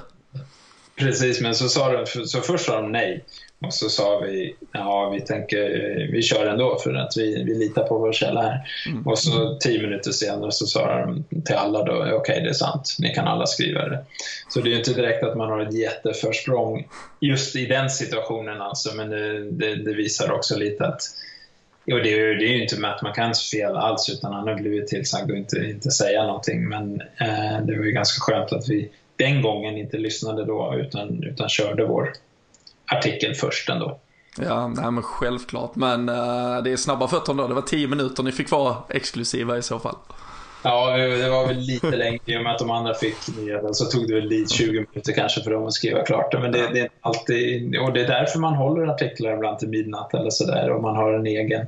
Precis, men så, sa de, så först sa de nej. Och så sa vi, ja vi tänker, vi kör ändå för att vi, vi litar på vår källa här. Mm. Och så tio minuter senare så sa de till alla då, okej okay, det är sant, ni kan alla skriva det. Så det är ju inte direkt att man har ett jätteförsprång just i den situationen alltså, men det, det, det visar också lite att Jo, det är, det är ju inte Matt McCanns fel alls, utan han har blivit tillsagd att inte, inte säga någonting. Men eh, det var ju ganska skönt att vi den gången inte lyssnade då, utan, utan körde vår artikel först ändå. Ja, nej, men självklart. Men uh, det är snabba fötter ändå. Det var tio minuter ni fick vara exklusiva i så fall. Ja, det var väl lite längre i och med att de andra fick nyheten så tog det väl lite 20 minuter kanske för dem att skriva klart det. Men det, det, är alltid, och det är därför man håller artiklar ibland till midnatt eller sådär och man har en egen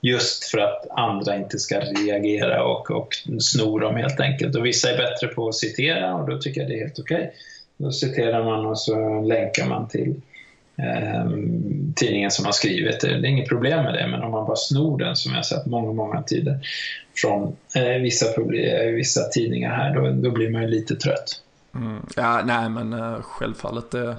just för att andra inte ska reagera och, och sno dem helt enkelt. Och vissa är bättre på att citera och då tycker jag det är helt okej. Okay. Då citerar man och så länkar man till eh, tidningen som har skrivit det. Det är inget problem med det, men om man bara snor den, som jag sett många, många tider, från eh, vissa, vissa tidningar här, då, då blir man ju lite trött. Mm. Ja, nej men uh, självfallet det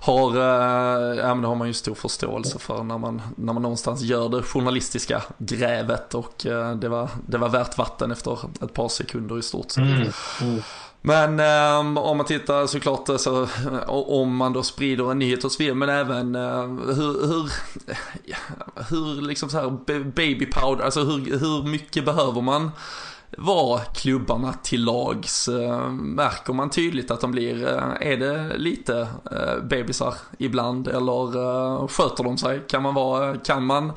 har, uh, ja, men det har man ju stor förståelse för när man, när man någonstans gör det journalistiska grävet och uh, det, var, det var värt vatten efter ett par sekunder i stort sett. Mm. Mm. Men eh, om man tittar såklart eh, så, eh, om man då sprider en nyhet hos men även eh, hur, hur, hur liksom så här baby powder, alltså hur, hur mycket behöver man vara klubbarna till lags? Eh, märker man tydligt att de blir, eh, är det lite bebisar ibland eller sköter de sig? Kan man vara, kan man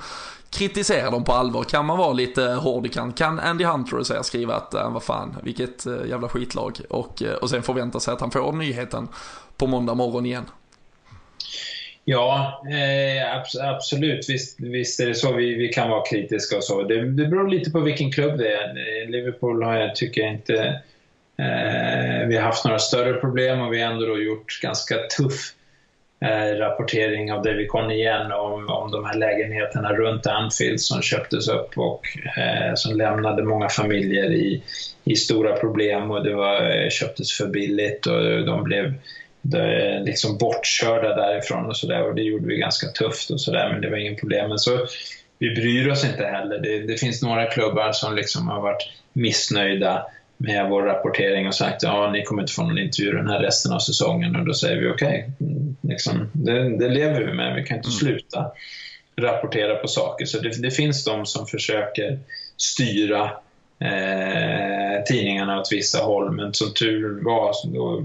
kritisera dem på allvar? Kan man vara lite hård i kant? Kan Andy Hunter säga skriva att äh, vad fan, vilket äh, jävla skitlag och, eh, och sen förvänta sig att han får nyheten på måndag morgon igen? Ja, eh, absolut. Visst, visst är det så. Vi, vi kan vara kritiska och så. Det, det beror lite på vilken klubb det är. Liverpool har jag, tycker jag inte eh, vi har haft några större problem och vi har ändå gjort ganska tuff Eh, rapportering av David Conn igen om, om de här lägenheterna runt Anfield som köptes upp och eh, som lämnade många familjer i, i stora problem och det var, eh, köptes för billigt och de blev de, eh, liksom bortkörda därifrån och sådär och det gjorde vi ganska tufft och sådär men det var inget problem. Men så, vi bryr oss inte heller. Det, det finns några klubbar som liksom har varit missnöjda med vår rapportering och sagt ja ni kommer inte få någon intervju den här resten av säsongen. Och då säger vi okej, okay, liksom, det, det, lever vi med, vi kan inte mm. sluta rapportera på saker. Så det, det finns de som försöker styra eh, tidningarna åt vissa håll. Men som tur var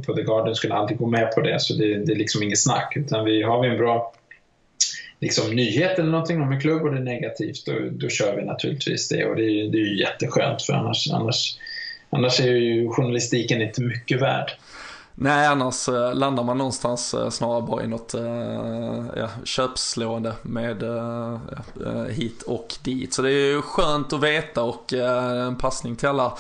på The Garden skulle aldrig gå med på det. Så det, det är liksom inget snack. Utan vi, har vi en bra liksom, nyhet eller någonting om en klubb och det är negativt då, då kör vi naturligtvis det. Och det är, det är ju jätteskönt för annars, annars Annars är ju journalistiken inte mycket värd. Nej, annars eh, landar man någonstans eh, snarare bara i något eh, ja, köpslående med hit och dit. Så det är ju skönt att veta och en passning till alla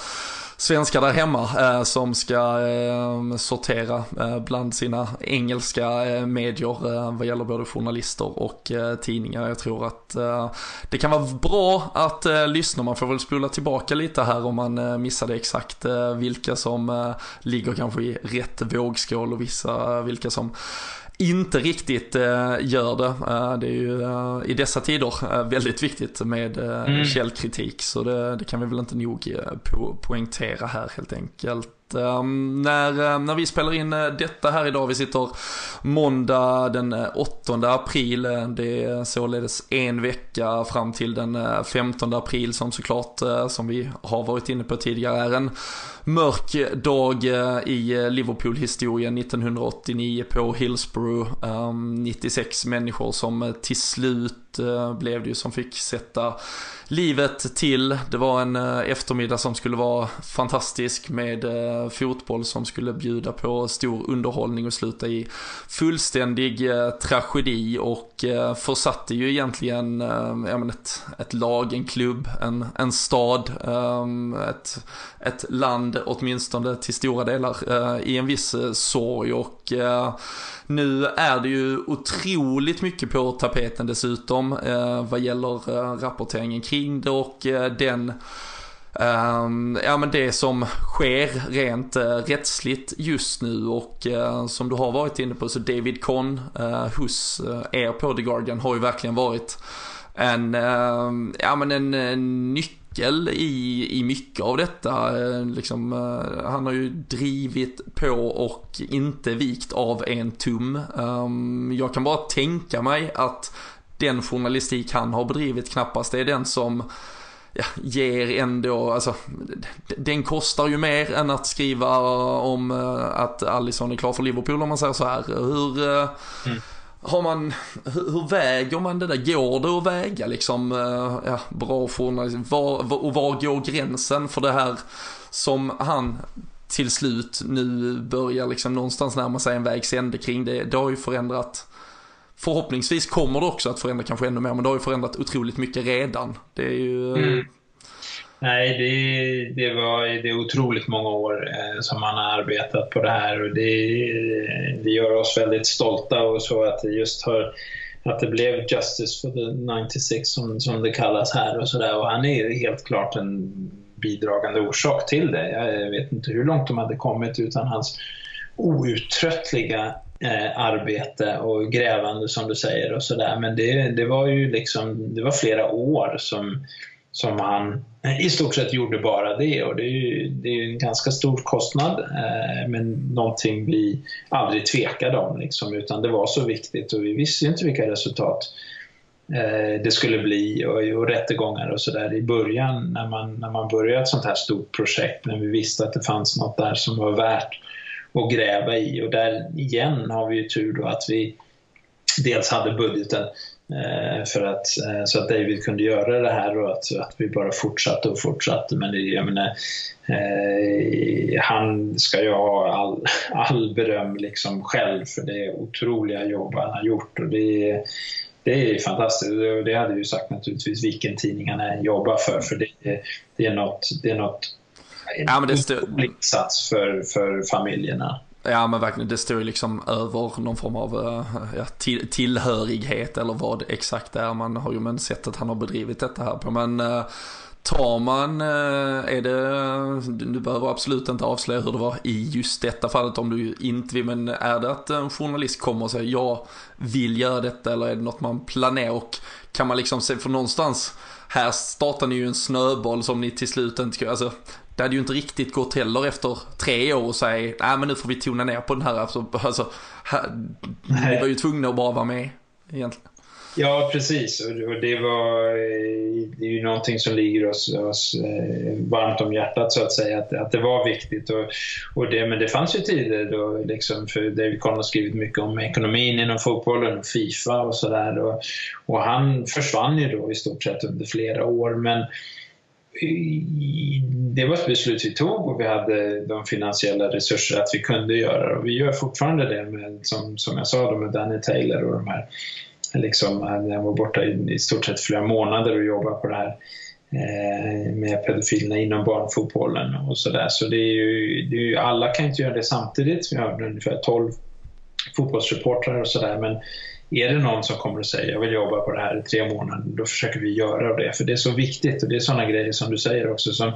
svenskar där hemma eh, som ska eh, sortera eh, bland sina engelska eh, medier eh, vad gäller både journalister och eh, tidningar. Jag tror att eh, det kan vara bra att eh, lyssna. Man får väl spola tillbaka lite här om man eh, missade exakt vilka som ligger kanske i rätt vågskål och vissa vilka som inte riktigt eh, gör det. Eh, det är ju eh, i dessa tider väldigt viktigt med mm. källkritik så det, det, kan vi väl inte nog po poängtera här helt enkelt. Um, när, uh, när vi spelar in uh, detta här idag, vi sitter måndag den eh, 8 uh, april, eh, det är således en vecka fram till den 15 april som såklart, som vi har varit inne på tidigare, är en mörk dag i Liverpool-historien 1989 på Hillsborough. Ehm, um, 96 människor som till slut Eh, blev det ju som fick sätta livet till. Det var en eh, eftermiddag som skulle vara fantastisk med eh, fotboll som skulle bjuda på stor underhållning och sluta i fullständig tragedi och försatte ju egentligen ett, ett lag, en klubb, en, en stad, ett, ett land åtminstone till stora delar i en viss sorg och nu är det ju otroligt mycket på tapeten dessutom eh, vad gäller eh, rapporteringen kring det och eh, den ehm, ja men det som sker rent eh, rättsligt just nu och eh, som du har varit inne på så David Conn eh, hos er på The Guardian har ju verkligen varit en, ehm, ja men en, nyckel i, i mycket av detta. Liksom, han har ju drivit på och inte vikt av en tum. Ehm, jag kan bara tänka mig att den journalistik han har bedrivit knappast är den som ja, ger ändå, alltså den kostar ju mer än att skriva om eh, att Alisson är klar för Liverpool om man säger så här. Hur, mm har man, hur, hur, väger man det där? Går det att väga liksom, eh, ja, bra journalistik? Var, och var går gränsen för det här som han till slut nu börjar liksom någonstans närma sig en vägs ände kring det. Det har ju förändrat Förhoppningsvis kommer det också att förändra kanske ännu mer, men det har ju förändrat otroligt mycket redan. Det är ju... Eh, mm. Nej, det, det, var, det är otroligt många år eh, som man har arbetat på det här och det, det gör oss väldigt stolta och så att det just har att det blev Justice for the 96 som, som det kallas här och sådär och han är helt klart en bidragande orsak till det. Jag vet inte hur långt de hade kommit utan hans outtröttliga eh, arbete och grävande som du säger och sådär. Men det, det var ju liksom, det var flera år som som han i stort sett gjorde bara det. Och det är ju det är en ganska stor kostnad eh, men någonting vi aldrig tvekade om liksom, utan det var så viktigt och vi visste ju inte vilka resultat eh, det skulle bli och, och rättegångar och sådär i början när man, när man började ett sånt här stort projekt. När vi visste att det fanns något där som var värt att gräva i och där igen har vi ju tur då att vi dels hade budgeten eh, för att, eh, så att David kunde göra det här och att, att vi bara fortsatte och fortsatte. Men det, jag menar, eh, han ska ju ha all, all beröm liksom själv för det otroliga jobb han har gjort. Och det, det är fantastiskt. Det hade ju sagt naturligtvis vilken tidning han än jobbar för. För det, det är något, det är något ja, men det insats för, för familjerna. Ja men verkligen, det står ju liksom över någon form av eh, ja, till, tillhörighet eller vad exakt det är. Man har ju men sett att han har bedrivit detta här på. Men uh, tar man, uh, är det, du behöver absolut inte avslöja hur det var i just detta fallet om du inte vill. Men är det att en journalist kommer och säger jag vill göra detta eller är det något man planerar? Och kan man liksom se, för någonstans här startar ni ju en snöboll som ni till slut inte alltså det hade ju inte riktigt gått heller efter tre år och säga, nej men nu får vi tona ner på den här. Alltså, alltså ni var ju tvungna att bara vara med egentligen. Ja, precis. Och det, var, eh, det är ju någonting som ligger oss, oss eh, varmt om hjärtat så att säga, att, att det var viktigt. Och, och det, men det fanns ju tider då, liksom, för David Conn har skrivit mycket om ekonomin inom fotbollen och Fifa och sådär. Och, och han försvann ju då i stort sett under flera år. Men det var ett beslut vi tog och vi hade de finansiella resurser att vi kunde göra det. Och vi gör fortfarande det med, som, som jag sa, med Danny Taylor och de här. Liksom, eh, jag var borta i, i stort sett flera månader och jobbade på det här eh, med pedofilerna inom barnfotbollen och sådär. Så det är, ju, det är ju, alla kan inte göra det samtidigt. Vi har ungefär 12 fotbollsreportrar och sådär. Men är det någon som kommer och säger jag vill jobba på det här i tre månader, då försöker vi göra det. För det är så viktigt och det är sådana grejer som du säger också som,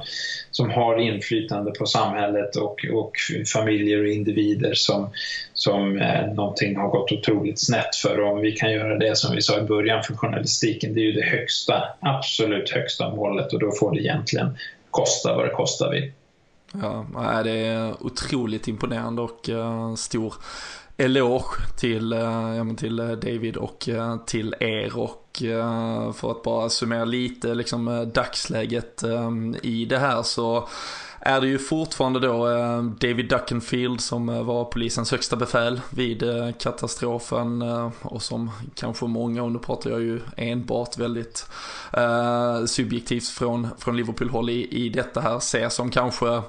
som har inflytande på samhället och, och familjer och individer som, som eh, någonting har gått otroligt snett för. Och om vi kan göra det som vi sa i början för journalistiken, det är ju det högsta, absolut högsta målet och då får det egentligen kosta vad det kostar vill. Ja, det är otroligt imponerande och eh, stor eloge till, eh, ja, till eh, David och eh, till er och för att bara summera lite liksom dagsläget i det här så är det ju fortfarande då David Duckenfield som var polisens högsta befäl vid katastrofen och som kanske många, och nu pratar jag ju enbart väldigt subjektivt från, från Liverpool-håll i, i detta här, ser som kanske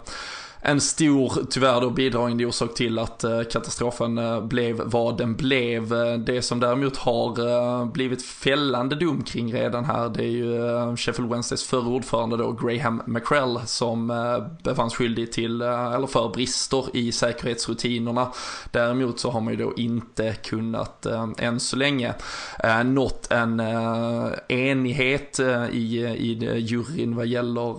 en stor, tyvärr då bidragande orsak till att eh, katastrofen eh, blev vad den blev. Eh, det som däremot har blivit fällande dom kring redan här, det är ju Sheffield Wednesdays förre ordförande då, Graham McCrell, som befanns skyldig till, eller för brister i säkerhetsrutinerna. Däremot så har man ju då inte kunnat, än så länge, nått en enighet i, i juryn vad gäller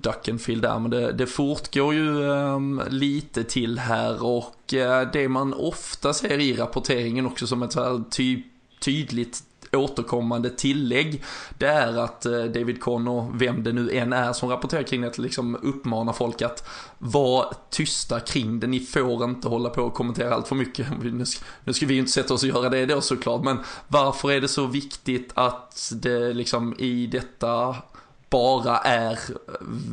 Duckenfield där, men det, det fortgår ju um, lite till här och uh, det man ofta ser i rapporteringen också som ett så här ty tydligt återkommande tillägg det är att eh, David Connor, vem det nu än är som rapporterar kring det, liksom uppmanar folk att vara tysta kring det. Ni får inte hålla på och kommentera allt för mycket. Nu ska, nu ska vi ju inte sätta oss och göra det då såklart, men varför är det så viktigt att det liksom i detta bara är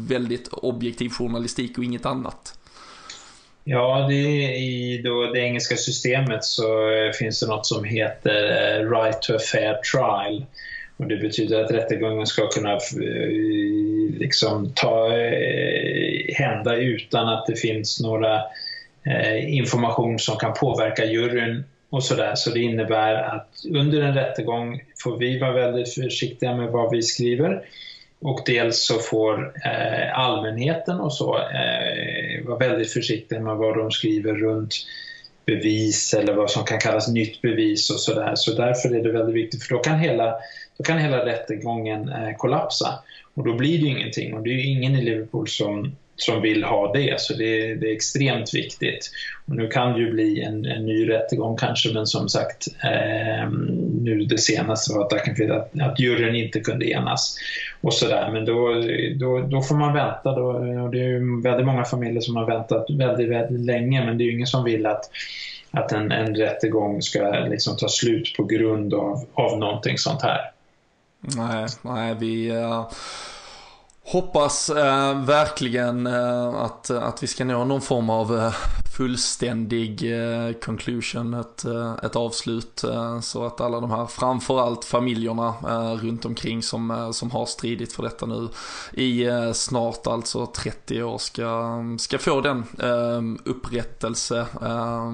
väldigt objektiv journalistik och inget annat. Ja, det i då det engelska systemet så eh, finns det något som heter eh, Right to a fair trial. Och det betyder att rättegången ska kunna eh, liksom ta, hända utan att det finns några information som kan påverka juryn och sådär. Så det innebär att under en rättegång får vi vara väldigt försiktiga med vad vi skriver och dels så får eh, allmänheten och så eh, vara väldigt försiktiga med vad de skriver runt bevis eller vad som kan kallas nytt bevis och sådär. Så därför är det väldigt viktigt, för då kan hela, då kan hela rättegången eh, kollapsa. Och då blir det ju ingenting. Och det är ju ingen i Liverpool som som vill ha det. Så det, det, är extremt viktigt. Och nu kan det ju bli en, en ny rättegång kanske, men som sagt, eh, nu det senaste var att, att, att juryn inte kunde enas. Och sådär. Men då, då, då får man vänta. Då, och det är ju väldigt många familjer som har väntat väldigt, väldigt länge, men det är ju ingen som vill att att en, en rättegång ska liksom ta slut på grund av, av någonting sånt här. Nej, nej vi... Uh Hoppas eh, verkligen eh, att, att vi ska nå någon form av eh, fullständig eh, conclusion, ett, eh, ett avslut. Eh, så att alla de här, framförallt familjerna runt omkring som, som har stridit för detta nu i snart alltså 30 år ska, ska få den upprättelse, ja,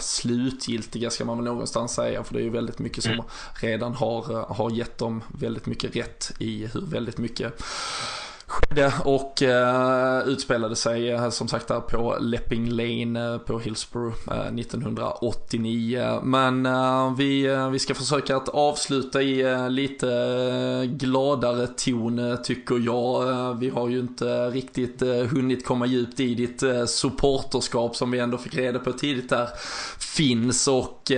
slutgiltiga ska man väl någonstans säga, för det är ju väldigt mycket som mm. redan har, har gett dem väldigt mycket rätt i hur väldigt mycket skedde och eh, utspelade sig eh, som sagt där på Lepping Lane eh, på Hillsborough eh, 1989. Men vi, vi ska försöka att avsluta i lite gladare ton tycker jag. Vi har ju inte riktigt hunnit komma djupt i ditt supporterskap som vi ändå fick reda på tidigt där finns och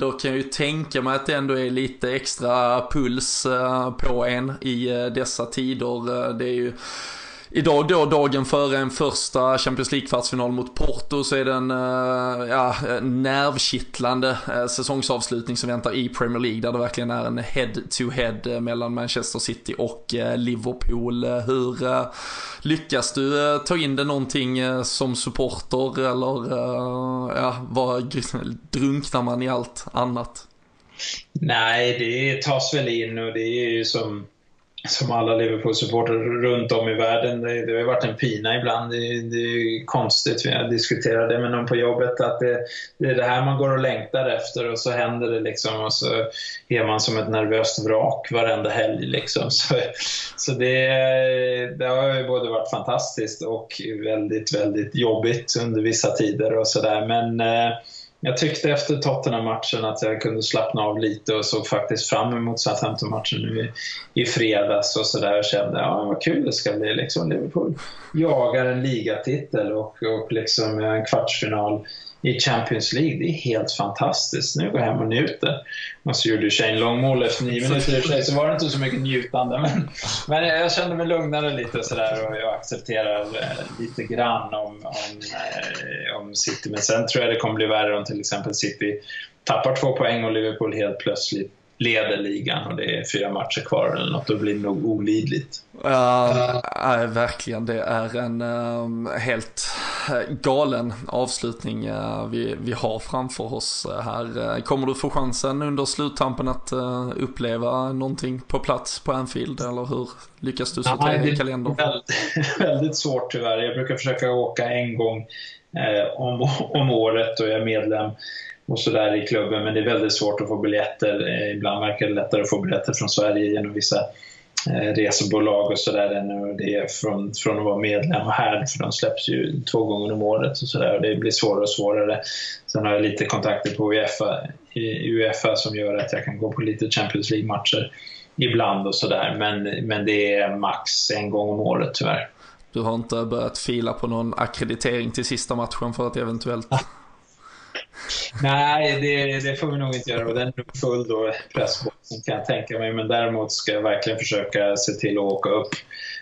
då kan jag ju tänka mig att det ändå är lite extra puls på en i dessa tider. Det är ju Idag då, dagen före en första Champions League-kvartsfinal mot Porto så är det en eh, ja, nervkittlande eh, säsongsavslutning som väntar i Premier League där det verkligen är en head-to-head eh, mellan Manchester City och Liverpool. Hur lyckas du ta in det någonting som supporter eller ja, vad drunknar man i allt annat? Nej, det tas väl in och det är ju som som alla Liverpool-supportrar runt om i världen. Det, det har varit en pina ibland. Det, det är konstigt, vi har diskuterat det med någon på jobbet, att det, det, är det här man går och längtar efter och så händer det liksom och så är man som ett nervöst vrak varenda helg. Liksom. Så, så det, det har ju både varit fantastiskt och väldigt, väldigt jobbigt under vissa tider och sådär. Men eh, jag tyckte efter Tottenham-matchen att jag kunde slappna av lite och såg faktiskt fram emot Southampton-matchen nu i, i fredags och sådär och kände ja, vad kul det ska bli. Liksom Liverpool jagar en ligatitel och, och liksom en kvartsfinal i Champions League. Det är helt fantastiskt. Nu går jag hem och njuter. Och så gjorde Shane långmål efter nio minuter i och för sig, så var det inte så mycket njutande. Men, men jag kände mig lugnare lite sådär och jag accepterar eh, lite grann om, om, eh, om City. Men sen tror jag det kommer bli värre om till exempel City tappar två poäng och Liverpool helt plötsligt leder ligan och det är fyra matcher kvar eller något, då blir det nog olidligt. Ja, uh, verkligen. Det är en uh, helt galen avslutning uh, vi, vi har framför oss här. Kommer du få chansen under sluttampen att uppleva någonting på plats på Anfield eller hur lyckas du sortera ja, i kalendern? Väldigt, väldigt svårt tyvärr. Jag brukar försöka åka en gång om, om året och jag är medlem och sådär i klubben men det är väldigt svårt att få biljetter. Eh, ibland verkar det lättare att få biljetter från Sverige genom vissa eh, resebolag och sådär än det är från, från att vara medlem här för de släpps ju två gånger om året och sådär och det blir svårare och svårare. Sen har jag lite kontakter på Uefa, Uefa som gör att jag kan gå på lite Champions League-matcher ibland och sådär men, men det är max en gång om året tyvärr. Du har inte börjat fila på någon akkreditering till sista matchen för att eventuellt Nej, det, det, får vi nog inte göra. Och den är full då, pressboxen kan jag tänka mig. Men däremot ska jag verkligen försöka se till att åka upp,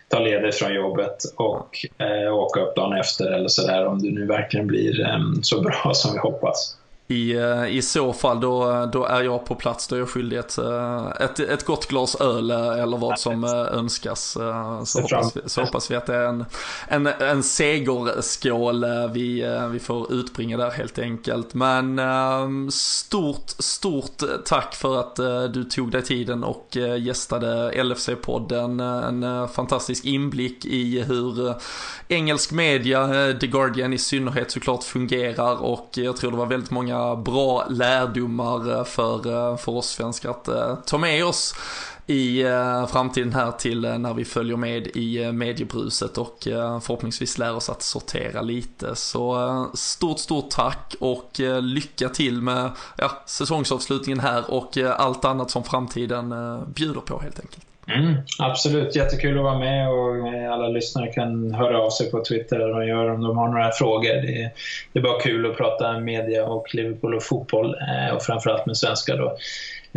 ta ledigt från jobbet och eh, åka upp dagen efter eller sådär om det nu verkligen blir eh, så bra som vi hoppas. I, eh, I så fall då, då är jag på plats, då är jag skyldig ett, eh, ett, ett gott glas öl eh, eller vad som önskas. Så hoppas, vi, så hoppas vi att det är en, en, en segerskål vi, vi får utbringa där helt enkelt. Men stort, stort tack för att du tog dig tiden och gästade LFC-podden. En fantastisk inblick i hur engelsk media, The Guardian i synnerhet såklart fungerar och jag tror det var väldigt många bra lärdomar eh, för, eh, för oss svenskar att eh, ta med oss i framtiden här till när vi följer med i mediebruset och förhoppningsvis lär oss att sortera lite. Så stort, stort tack och lycka till med ja, säsongsavslutningen här och allt annat som framtiden bjuder på helt enkelt. Mm, absolut, jättekul att vara med och eh, alla lyssnare kan höra av sig på Twitter eller vad de gör om de har några frågor. Det är, det är bara kul att prata media och Liverpool och fotboll eh, och framförallt med svenskar då.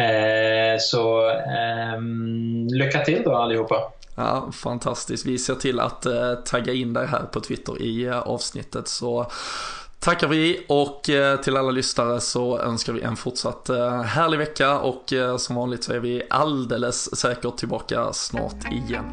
Eh, så ehm, lycka till då allihopa. Ja, fantastiskt. Vi ser till att eh, tagga in dig här på Twitter i eh, avsnittet så tackar vi och eh, till alla lyssnare så önskar vi en fortsatt eh, härlig vecka och eh, som vanligt så är vi alldeles säkert tillbaka snart igen.